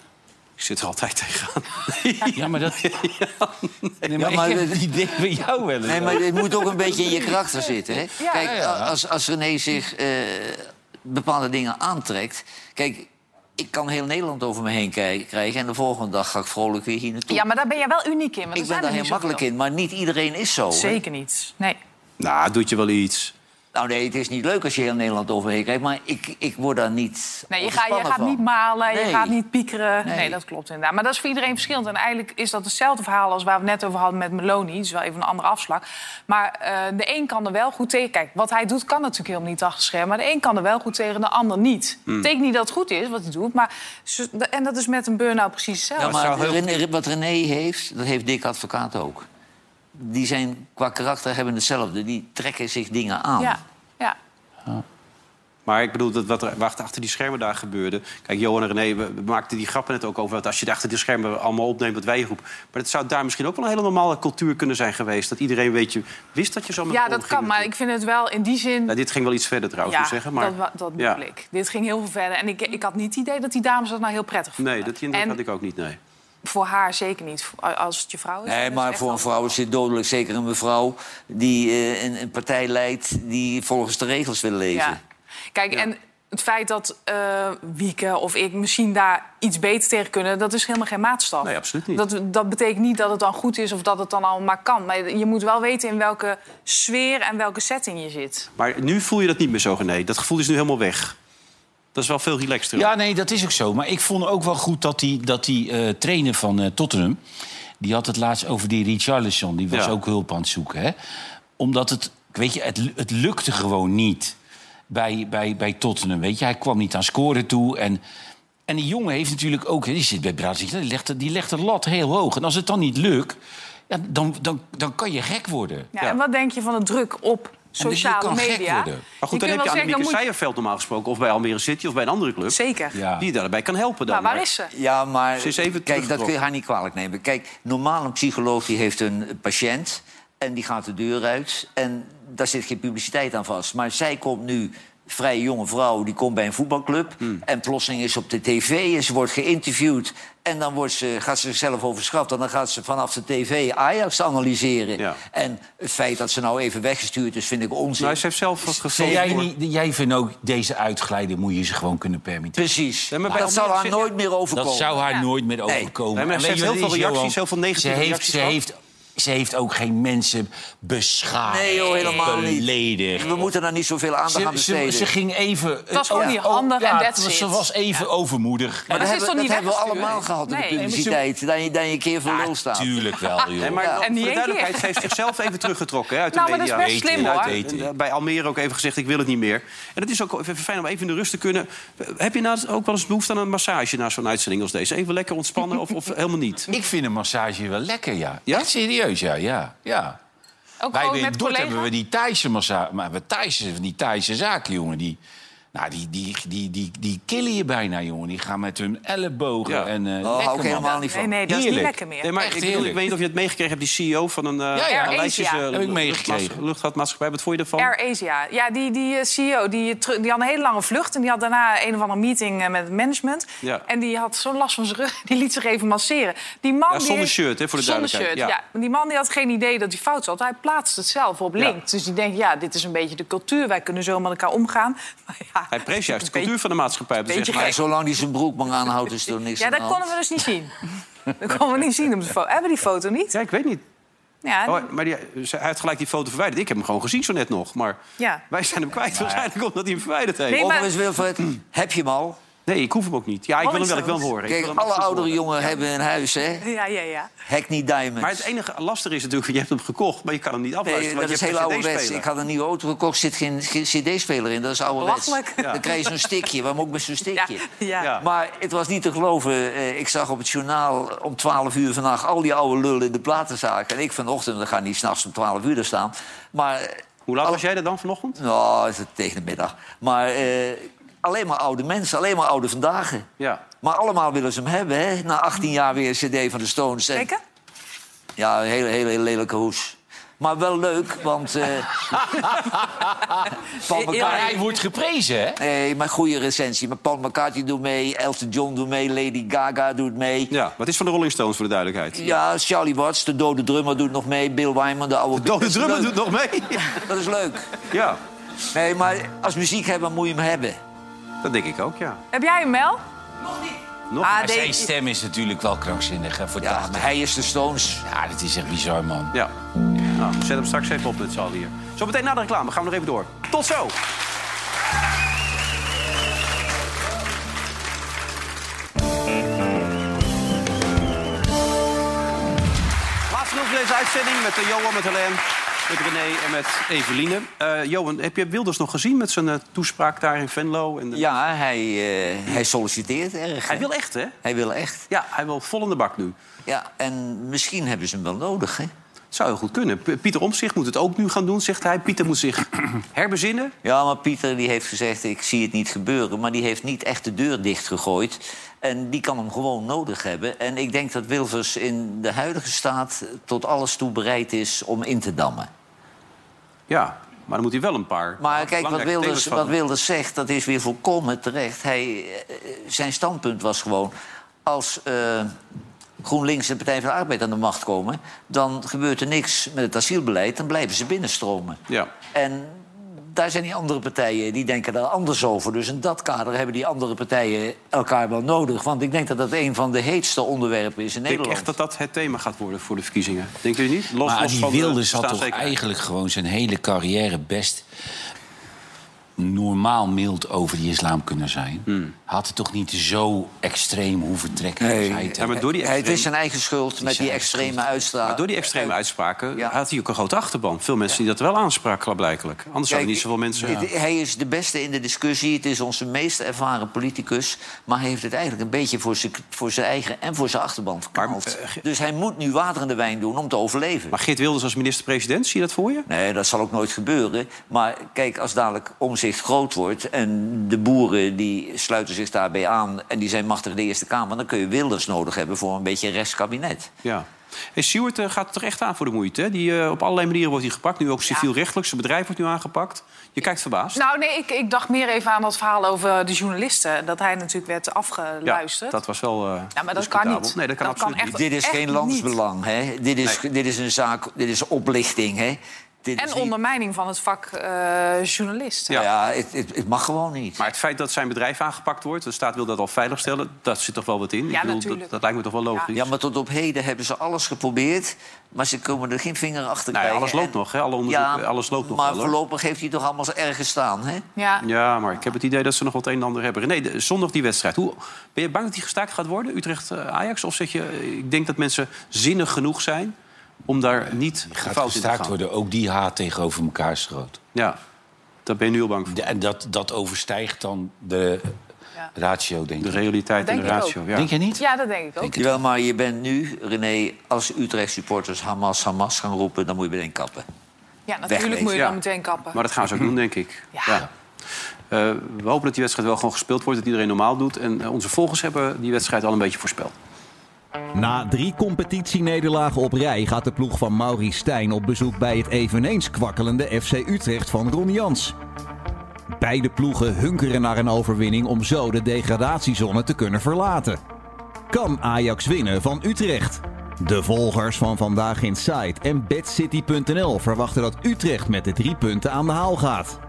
Ik zit er altijd tegenaan. (laughs) ja, maar dat... Nee, maar, Ja, maar ik het idee bij jou wel eens. Nee, maar dit moet ook een beetje in je karakter zitten. Hè? Ja. Kijk, Ja, ja. Als, als René zich eh, bepaalde dingen aantrekt... Kijk, ik kan heel Nederland over me heen krijgen... en de volgende dag ga ik vrolijk weer hier naartoe. Ja, maar daar ben jij wel uniek in. Want ik ben daar heel makkelijk in, maar niet iedereen is zo. hè? Zeker niet. Nee. Nou, doet je wel iets. Nou nee, het is niet leuk als je heel Nederland overheen krijgt... maar ik, ik word daar niet Nee, je, gaat, je gaat van. niet malen, je gaat niet piekeren. Nee. Nee. dat klopt inderdaad. Maar dat is voor iedereen verschillend. En eigenlijk is dat hetzelfde verhaal als waar we het net over hadden met Meloni. Het is wel even een andere afslag. Maar eh, de een kan er wel goed tegen. Kijk, wat hij doet kan natuurlijk helemaal niet achter schermen. Maar de een kan er wel goed tegen, de ander niet. Hmm. Dat betekent niet dat het goed is wat hij doet. Maar, en dat is met een burn-out precies Ja, hetzelfde. maar René- wat René heeft, dat heeft Dick Advocaat ook. Die zijn qua karakter hebben hetzelfde. Die trekken zich dingen aan. Ja, ja. Maar ik bedoel, dat wat er wat achter die schermen daar gebeurde... Kijk, Johan en René, we maakten die grappen net ook over... dat als je achter die schermen allemaal opneemt wat wij roepen... maar dat zou daar misschien ook wel een hele normale cultuur kunnen zijn geweest. Dat iedereen weet je, wist dat je zo met ja, dat kan. Maar ik vind het wel in die zin... Nou, dit ging wel iets verder trouwens, ja, moet zeggen. Maar, dat, dat ja. ik. Dit ging heel veel verder. En ik, ik had niet het idee dat die dames dat nou heel prettig vonden. Nee, dat indruk En- had ik ook niet, nee. Voor haar zeker niet. Als het je vrouw is. Nee, is het maar voor een vrouw is dit dodelijk. Zeker een mevrouw die eh, een, een partij leidt... die volgens de regels wil leven. Ja. Kijk, en het feit dat eh Wieke of ik misschien daar iets beter tegen kunnen... dat is helemaal geen maatstaf. Nee, absoluut niet. Dat, dat betekent niet dat het dan goed is of dat het dan allemaal maar kan. Maar je moet wel weten in welke sfeer en welke setting je zit. Maar nu voel je dat niet meer zo, René. Dat gevoel is nu helemaal weg. Dat is wel veel relaxter. Ja, nee, dat is ook zo. Maar ik vond ook wel goed dat die, dat die eh, trainer van eh, Tottenham... die had het laatst over die Richarlison. Die was Ja. ook hulp aan het zoeken. Hè? Omdat het, weet je, het, het lukte gewoon niet bij, bij, bij Tottenham. Weet je? Hij kwam niet aan scoren toe. En, en die jongen heeft natuurlijk ook... Die zit bij Brazil, die legt, die legt de lat heel hoog. En als het dan niet lukt, ja, dan, dan, dan kan je gek worden. Ja, En wat denk je van de druk op dus je sociale kan gek media? worden. Maar goed, dan heb je zeggen, Annemieke moet- Seijerveld normaal gesproken... of bij Almere City of bij een andere club... Zeker. Ja. die je daarbij kan helpen dan. Maar waar is ze? Ja, maar Ze is even kijk, dat kun je haar niet kwalijk nemen. Kijk, normaal een psycholoog die heeft een patiënt en die gaat de deur uit en daar zit geen publiciteit aan vast. Maar zij komt nu, vrij jonge vrouw, die komt bij een voetbalclub Hmm. en plotseling is op de tv en ze wordt geïnterviewd en dan wordt ze, gaat ze zichzelf overschat en dan gaat ze vanaf de tv Ajax analyseren. Ja. En het feit dat ze nou even weggestuurd is, vind ik onzin. Nou, ze heeft zelf wat Zeg gevuld. jij, niet, jij vindt ook, deze uitglijden moet je ze gewoon kunnen permitteren. Precies. Ja, maar bij dat zal Almere haar nooit meer overkomen. Dat zou haar Ja. nooit meer overkomen. Nee, maar ze heeft heel veel reacties, heel veel negatieve ze heeft, reacties ze gehad. heeft, ze heeft ook geen mensen beschadigd. Nee, joh, helemaal niet. beledigd. We moeten daar niet zoveel aandacht aan besteden. ze, ze ging even... Het was gewoon niet oh, handig en ja, it. Ze was even overmoedig. Maar dat dat, is hebben, toch dat niet hebben we allemaal gehad in Nee. de publiciteit. Dat je, dat je een keer voor lul staat. Tuurlijk wel, joh. Nee, maar Ja. voor En de niet één duidelijkheid, keer. ze heeft zichzelf even teruggetrokken hè, uit Nou, de maar dat media. is best slim, hoor. en, Bij Almere ook even gezegd, ik wil het niet meer. En het is ook even fijn om even in de rust te kunnen. Heb je nou ook wel eens behoefte aan een massage na zo'n uitzending als deze? Even lekker ontspannen of, of helemaal niet? Ik vind een massage wel lekker, ja. Ja? Echt serieus, ja. ja, ja. Ook Wij gewoon in met collega's? hebben we die Thaise massage... Maar we Thaise, die Thaise zaken, jongen, die... Nou, die, die, die, die, die killen je bijna, jongen. Die gaan met hun ellebogen Ja. en... eh Oh, helemaal niet Nee, van. nee, dat is niet lekker meer. Nee, maar Echt ik, ik weet niet of je het meegekregen hebt, die CEO van een uh, Ja, ja. Maleisische Heb ik meegekregen. luchtvaartmaatschappij. Wat vond je ervan? Air Asia. Ja, die, die eh, CEO die, die had een hele lange vlucht. En die had daarna een of andere meeting eh, met het management. Ja. En die had zo'n last van zijn rug. (laughs) Die liet zich even masseren. Die man Ja, die zonder heeft- shirt, hè, voor de zonder duidelijkheid. shirt, Ja. ja. Die man die had geen idee dat hij fout zat. Hij plaatste het zelf op Ja. link. Dus die denkt, ja, dit is een beetje de cultuur. Wij kunnen zo met elkaar omgaan. (laughs) Maar ja, Hij prees juist de cultuur van de maatschappij. Maar zolang hij zijn broek maar aanhoudt, is er niks Ja, dat konden we dus niet zien. Dat konden we niet zien op de foto. Hebben we die foto niet? Ja, ik weet niet. Ja, Oh, maar die, hij heeft gelijk die foto verwijderd. Ik heb hem gewoon gezien zo net nog. Maar ja. wij zijn hem kwijt waarschijnlijk omdat hij hem verwijderd heeft. Nee, maar- Overigens, Wilfred, (clears throat) heb je hem al? Nee, ik hoef hem ook niet. Ja, ik wil hem wel, ik wil hem horen. Ik Kijk, wil hem alle oudere jongen hebben een huis, hè? ja, ja, ja. Hackney Diamonds. Maar het enige lastige is natuurlijk, je hebt hem gekocht, maar je kan hem niet afluisteren. Nee, want dat is je heel ouderwets. Ik had een nieuwe auto gekocht, zit geen, geen cd-speler in. Dat is ouderwets. Belachelijk. Ja. Dan krijg je zo'n stickje. Waarom ook met zo'n stickje? Ja, ja. Ja. Maar het was niet te geloven. Eh, Ik zag op het journaal om 12 uur vannacht al die oude lullen in de platenzaak. En ik vanochtend, dan ga niet s'nachts om 12 uur er staan. Maar Hoe laat was jij er dan vanochtend? nou, is het tegen de middag. Maar eh, alleen maar oude mensen, alleen maar oude vandaag. Ja. Maar allemaal willen ze hem hebben, hè? Na 18 jaar weer een cd van de Stones. En- Zeker? Ja, een hele, hele, hele lelijke hoes. Maar wel leuk, want... eh (laughs) Paul hij wordt geprezen, hè? Nee, maar goede recensie. Maar Paul McCartney doet mee, Elton John doet mee, Lady Gaga doet mee. Ja, wat is van de Rolling Stones voor de duidelijkheid? Ja, Charlie Watts, de dode drummer, doet nog mee. Bill Wyman, de oude... De dode drummer doet nog mee. (laughs) Dat is leuk. Ja, Nee, maar als muziek hebben, moet je hem hebben. Dat denk ik ook, ja. Heb jij hem, Mel? Nog Ah, Maar nee. zijn stem is natuurlijk wel krankzinnig, hè, voor Ja, 80. maar hij is de Stones. Ja, dat is echt bizar, man. Ja. Nou, we zetten hem straks even op met z'n allen hier. Zometeen na de reclame gaan we nog even door. Tot zo! Laatste nog van deze uitzending met eh, Johan, met Helene, met René en met Eveline. Eh, Johan, heb je Wilders nog gezien met zijn eh, toespraak daar in Venlo? En de- Ja, hij, eh, hij solliciteert erg. Hij hè? wil echt, hè? Hij wil echt. Ja, hij wil vol in de bak nu. Ja, en misschien hebben ze hem wel nodig, hè? Zou heel goed kunnen. Pieter Omtzigt moet het ook nu gaan doen, zegt hij. Pieter moet zich (clears throat) herbezinnen. Ja, maar Pieter die heeft gezegd, ik zie het niet gebeuren. Maar die heeft niet echt de deur dichtgegooid. En die kan hem gewoon nodig hebben. En ik denk dat Wilvers in de huidige staat tot alles toe bereid is om in te dammen. Ja, maar dan moet hij wel een paar Maar kijk, wat. Wilders zegt, dat is weer volkomen terecht. Hij, eh, zijn standpunt was gewoon... als eh, GroenLinks en Partij van de Arbeid aan de macht komen... dan gebeurt er niks met het asielbeleid, dan blijven ze binnenstromen. Ja. En daar zijn die andere partijen, die denken daar anders over. Dus in dat kader hebben die andere partijen elkaar wel nodig. Want ik denk dat dat een van de heetste onderwerpen is in Ik denk Nederland. echt dat dat het thema gaat worden voor de verkiezingen. Denken jullie niet? Los, maar los die van de Wilders had toch eigenlijk gewoon zijn hele carrière best normaal mild over die islam kunnen zijn. Hmm. Had het toch niet zo extreem hoeven trekken hij het Ja, maar door die het extreme- is zijn eigen schuld met die extreme uitstraling. Maar door die extreme uitspraken had hij ook een grote achterban. Veel mensen die dat wel aanspraken, blijkelijk. Anders zouden niet zoveel mensen... Hij is de beste in de discussie. Het is onze meest ervaren politicus. Maar hij heeft het eigenlijk een beetje voor zijn, voor zijn eigen en voor zijn achterban verknald. dus hij moet nu water in de wijn doen om te overleven. eh, Maar Geert Wilders als minister-president, zie je dat voor je? Nee, dat zal ook nooit gebeuren. Maar kijk, als dadelijk omzicht groot wordt... en de boeren die sluiten zich daarbij aan... en die zijn machtig in de Eerste Kamer... dan kun je Wilders nodig hebben voor een beetje rechtskabinet. Ja. Hey, Stuart eh, gaat er echt aan voor de moeite. Hè? Die, eh, op allerlei manieren wordt hij gepakt. Nu ook civielrechtelijk. Zijn bedrijf wordt nu aangepakt. Je kijkt verbaasd. Nou, nee, ik, ik dacht meer even aan dat verhaal over de journalisten. Dat hij natuurlijk werd afgeluisterd. dat was wel. eh, Ja, maar dat kan niet. Nee, dat kan Dat kan absoluut echt- niet. Dit is geen landsbelang, hè? Dit is, dit is een zaak, dit is oplichting, hè? Dit is En niet- ondermijning van het vak eh, journalist. Ja, ja het, het, het mag gewoon niet. Maar het feit dat zijn bedrijf aangepakt wordt, de staat wil dat al veiligstellen, dat zit toch wel wat in? Ja, dat, natuurlijk. dat lijkt me toch wel logisch. Ja, maar tot op heden hebben ze alles geprobeerd... maar ze komen er geen vinger achter Nou ja, krijgen. alles loopt En- nog, hè? Alle onderzoeken, alles loopt nog maar wel, voorlopig heeft hij toch allemaal ergens staan, hè? Ja. Ja, maar ik heb het idee dat ze nog wat een en ander hebben. Nee, de, zondag die wedstrijd. Hoe, ben je bang dat die gestaakt gaat worden, Utrecht-Ajax? Of zeg je, eh, ik denk dat mensen zinnig genoeg zijn om daar niet fout in te gestaakt gaan? worden. Ook die haat tegenover elkaar is groot. Ja, daar ben je nu al bang voor. En dat, dat overstijgt dan de ratio, denk ik. De realiteit en de ratio. ook. Ja. Denk je niet? Ja, dat denk ik ook. Jawel, maar je bent nu, René, als Utrecht-supporters Hamas, Hamas gaan roepen... dan moet je meteen kappen. Ja, natuurlijk Wegwezen. moet je Ja. dan meteen kappen. Maar dat gaan ze ook doen, denk ik. Ja. Eh, we hopen dat die wedstrijd wel gewoon gespeeld wordt, dat iedereen normaal doet. En eh, onze volgers hebben die wedstrijd al een beetje voorspeld. Na drie competitienederlagen op rij gaat de ploeg van Maurice Stijn op bezoek bij het eveneens kwakkelende FC Utrecht van Ron Jans. Beide ploegen hunkeren naar een overwinning om zo de degradatiezone te kunnen verlaten. Kan Ajax winnen van Utrecht? De volgers van Vandaag Inside en BadCity.nl verwachten dat Utrecht met de drie punten aan de haal gaat.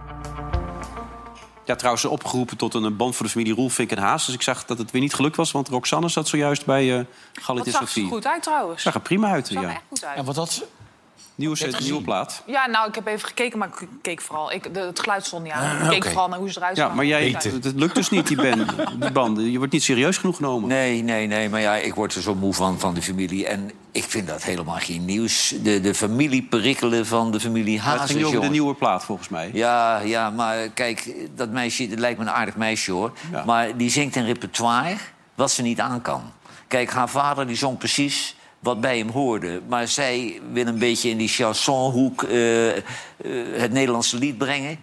Ja, trouwens opgeroepen tot een band voor de familie Roelvink en Haas. Dus ik zag dat het weer niet gelukt was, want Roxanne zat zojuist bij eh Galit Dat en zag er Sofie. goed uit trouwens. Zag er prima uit, zag er ja. echt goed uit. En wat had ze? Nieuwe, set, nieuwe plaat. Ja, nou, ik heb even gekeken, maar ik keek vooral. Ik, de, het geluid stond niet aan. Ik keek vooral naar hoe ze eruit Ja, maar jij, het, lukt dus niet, die, ben, (laughs) die banden. Je wordt niet serieus genoeg genomen. Nee, nee, nee, maar ja, ik word er zo moe van, van de familie. En ik vind dat helemaal geen nieuws. De, de familieperikelen van de familie Maar het Hazes, ging over de nieuwe plaat, volgens mij. Ja, ja, maar kijk, dat meisje, dat lijkt me een aardig meisje, hoor. Ja. Maar die zingt een repertoire wat ze niet aan kan. Kijk, haar vader die zong precies wat bij hem hoorde. Maar zij wil een beetje in die chansonhoek eh, eh, het Nederlandse lied brengen.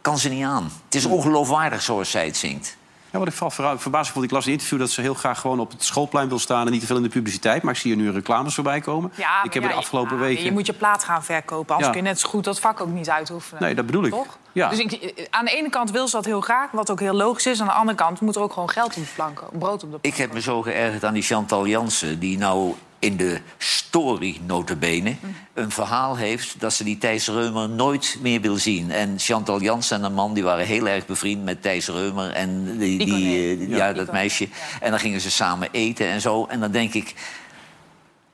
Kan ze niet aan. Het is ongeloofwaardig zoals zij het zingt. Ja, wat ik val verbaasd vond, ik las een interview dat ze heel graag gewoon op het schoolplein wil staan en niet te veel in de publiciteit. Maar ik zie hier nu reclames voorbij komen. Ja, ik heb ja, er de afgelopen ja, weken. Je moet je plaat gaan verkopen, anders Ja. kun je net zo goed dat vak ook niet uitoefenen. Nee, dat bedoel ik. Toch? Ja. Dus ik, aan de ene kant wil ze dat heel graag, wat ook heel logisch is. Aan de andere kant moet er ook gewoon geld op de plank komen, brood op de. Ik heb me zo geërgerd aan die Chantal Jansen... die nou in de story, notabene, een verhaal heeft... dat ze die Thijs Reumer nooit meer wil zien. En Chantal Jansen en een man die waren heel erg bevriend met Thijs Reumer... en die, die, eh, ja, Ja, dat meisje. En dan gingen ze samen eten en zo. En dan denk ik,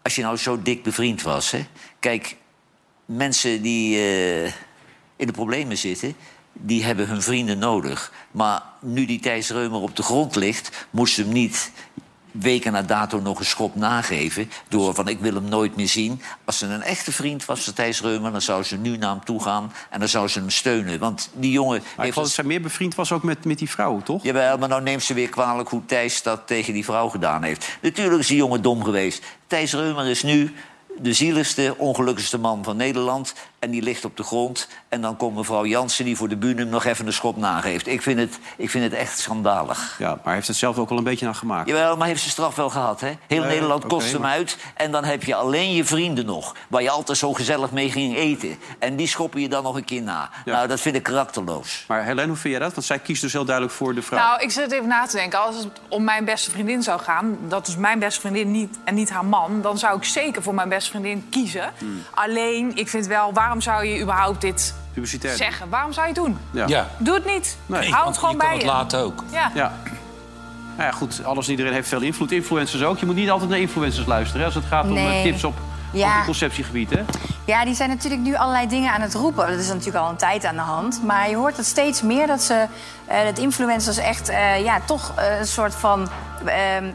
als je nou zo dik bevriend was... Hè, kijk, mensen die eh, in de problemen zitten... die hebben hun vrienden nodig. Maar nu die Thijs Reumer op de grond ligt... moest ze hem niet weken na dato nog een schop nageven... door van ik wil hem nooit meer zien. Als ze een echte vriend was van Thijs Reumer... dan zou ze nu naar hem toe gaan en dan zou ze hem steunen. Want die jongen... Maar ik vond dat zij meer bevriend was ook met, met die vrouw, toch? Jawel, maar nou neemt ze weer kwalijk hoe Thijs dat tegen die vrouw gedaan heeft. Natuurlijk is die jongen dom geweest. Thijs Reumer is nu de zieligste, ongelukkigste man van Nederland. En die ligt op de grond. En dan komt mevrouw Jansen die voor de bühne hem nog even een schop nageeft. Ik vind het, ik vind het echt schandalig. Ja, maar hij heeft het zelf ook al een beetje aan gemaakt. Jawel, maar heeft zijn straf wel gehad, hè? Heel Ja, Nederland kost hem maar- uit. En dan heb je alleen je vrienden nog. Waar je altijd zo gezellig mee ging eten. En die schoppen je dan nog een keer na. Nou, dat vind ik karakterloos. Maar Helene, hoe vind jij dat? Want zij kiest dus heel duidelijk voor de vrouw. Nou, ik zit even na te denken. Als het om mijn beste vriendin zou gaan, dat is mijn beste vriendin niet en niet haar man, dan zou ik zeker voor mijn beste vriendin kiezen. Hmm. Alleen, ik vind wel, waarom zou je überhaupt dit Publiciteit. zeggen? Waarom zou je het doen? Ja. Ja. Doe het niet. Nee, Hou want het gewoon je kan bij het je. laten ook. Ja. Ja. Nou ja, goed, alles en iedereen heeft veel invloed. Influencers ook. Je moet niet altijd naar influencers luisteren hè, als het gaat om Nee. eh, tips op, Ja. op het conceptiegebied. Hè? Ja, die zijn natuurlijk nu allerlei dingen aan het roepen. Dat is natuurlijk al een tijd aan de hand. Maar je hoort het steeds meer dat ze eh dat influencers echt eh, ja, toch eh, een soort van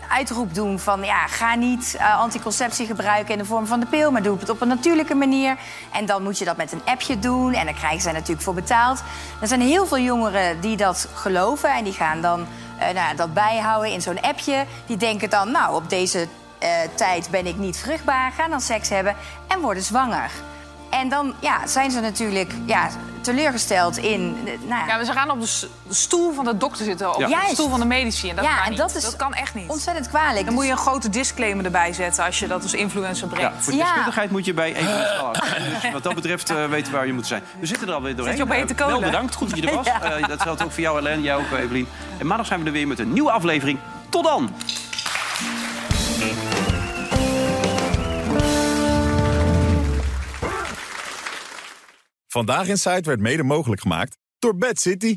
uitroep doen van ja, ga niet anticonceptie gebruiken in de vorm van de pil, maar doe het op een natuurlijke manier. En dan moet je dat met een appje doen en daar krijgen zij natuurlijk voor betaald. Er zijn heel veel jongeren die dat geloven en die gaan dan nou, dat bijhouden in zo'n appje. Die denken dan, nou, op deze eh, tijd ben ik niet vruchtbaar, gaan dan seks hebben en worden zwanger. En dan ja, zijn ze natuurlijk ja, teleurgesteld in. eh, Nou ja, Ja, ze gaan op de, stoel van de dokter zitten, op Ja. de stoel van de medici. En dat Ja, kan en niet. dat is dat kan echt niet. ontzettend kwalijk. Dan moet je een grote disclaimer erbij zetten als je dat als influencer Ja, brengt. voor deskundigheid moet je bij even (gasps) Dus wat dat betreft eh, weten we waar je moet zijn. We zitten er alweer doorheen. Zit je op Eh, wel kolen? bedankt, goed dat je er was. (laughs) Ja. Eh, dat geldt ook voor jou, Helene. Jij ook, Evelien. En maandag zijn we er weer met een nieuwe aflevering. Tot dan! Vandaag in Zuid werd mede mogelijk gemaakt door Bad City.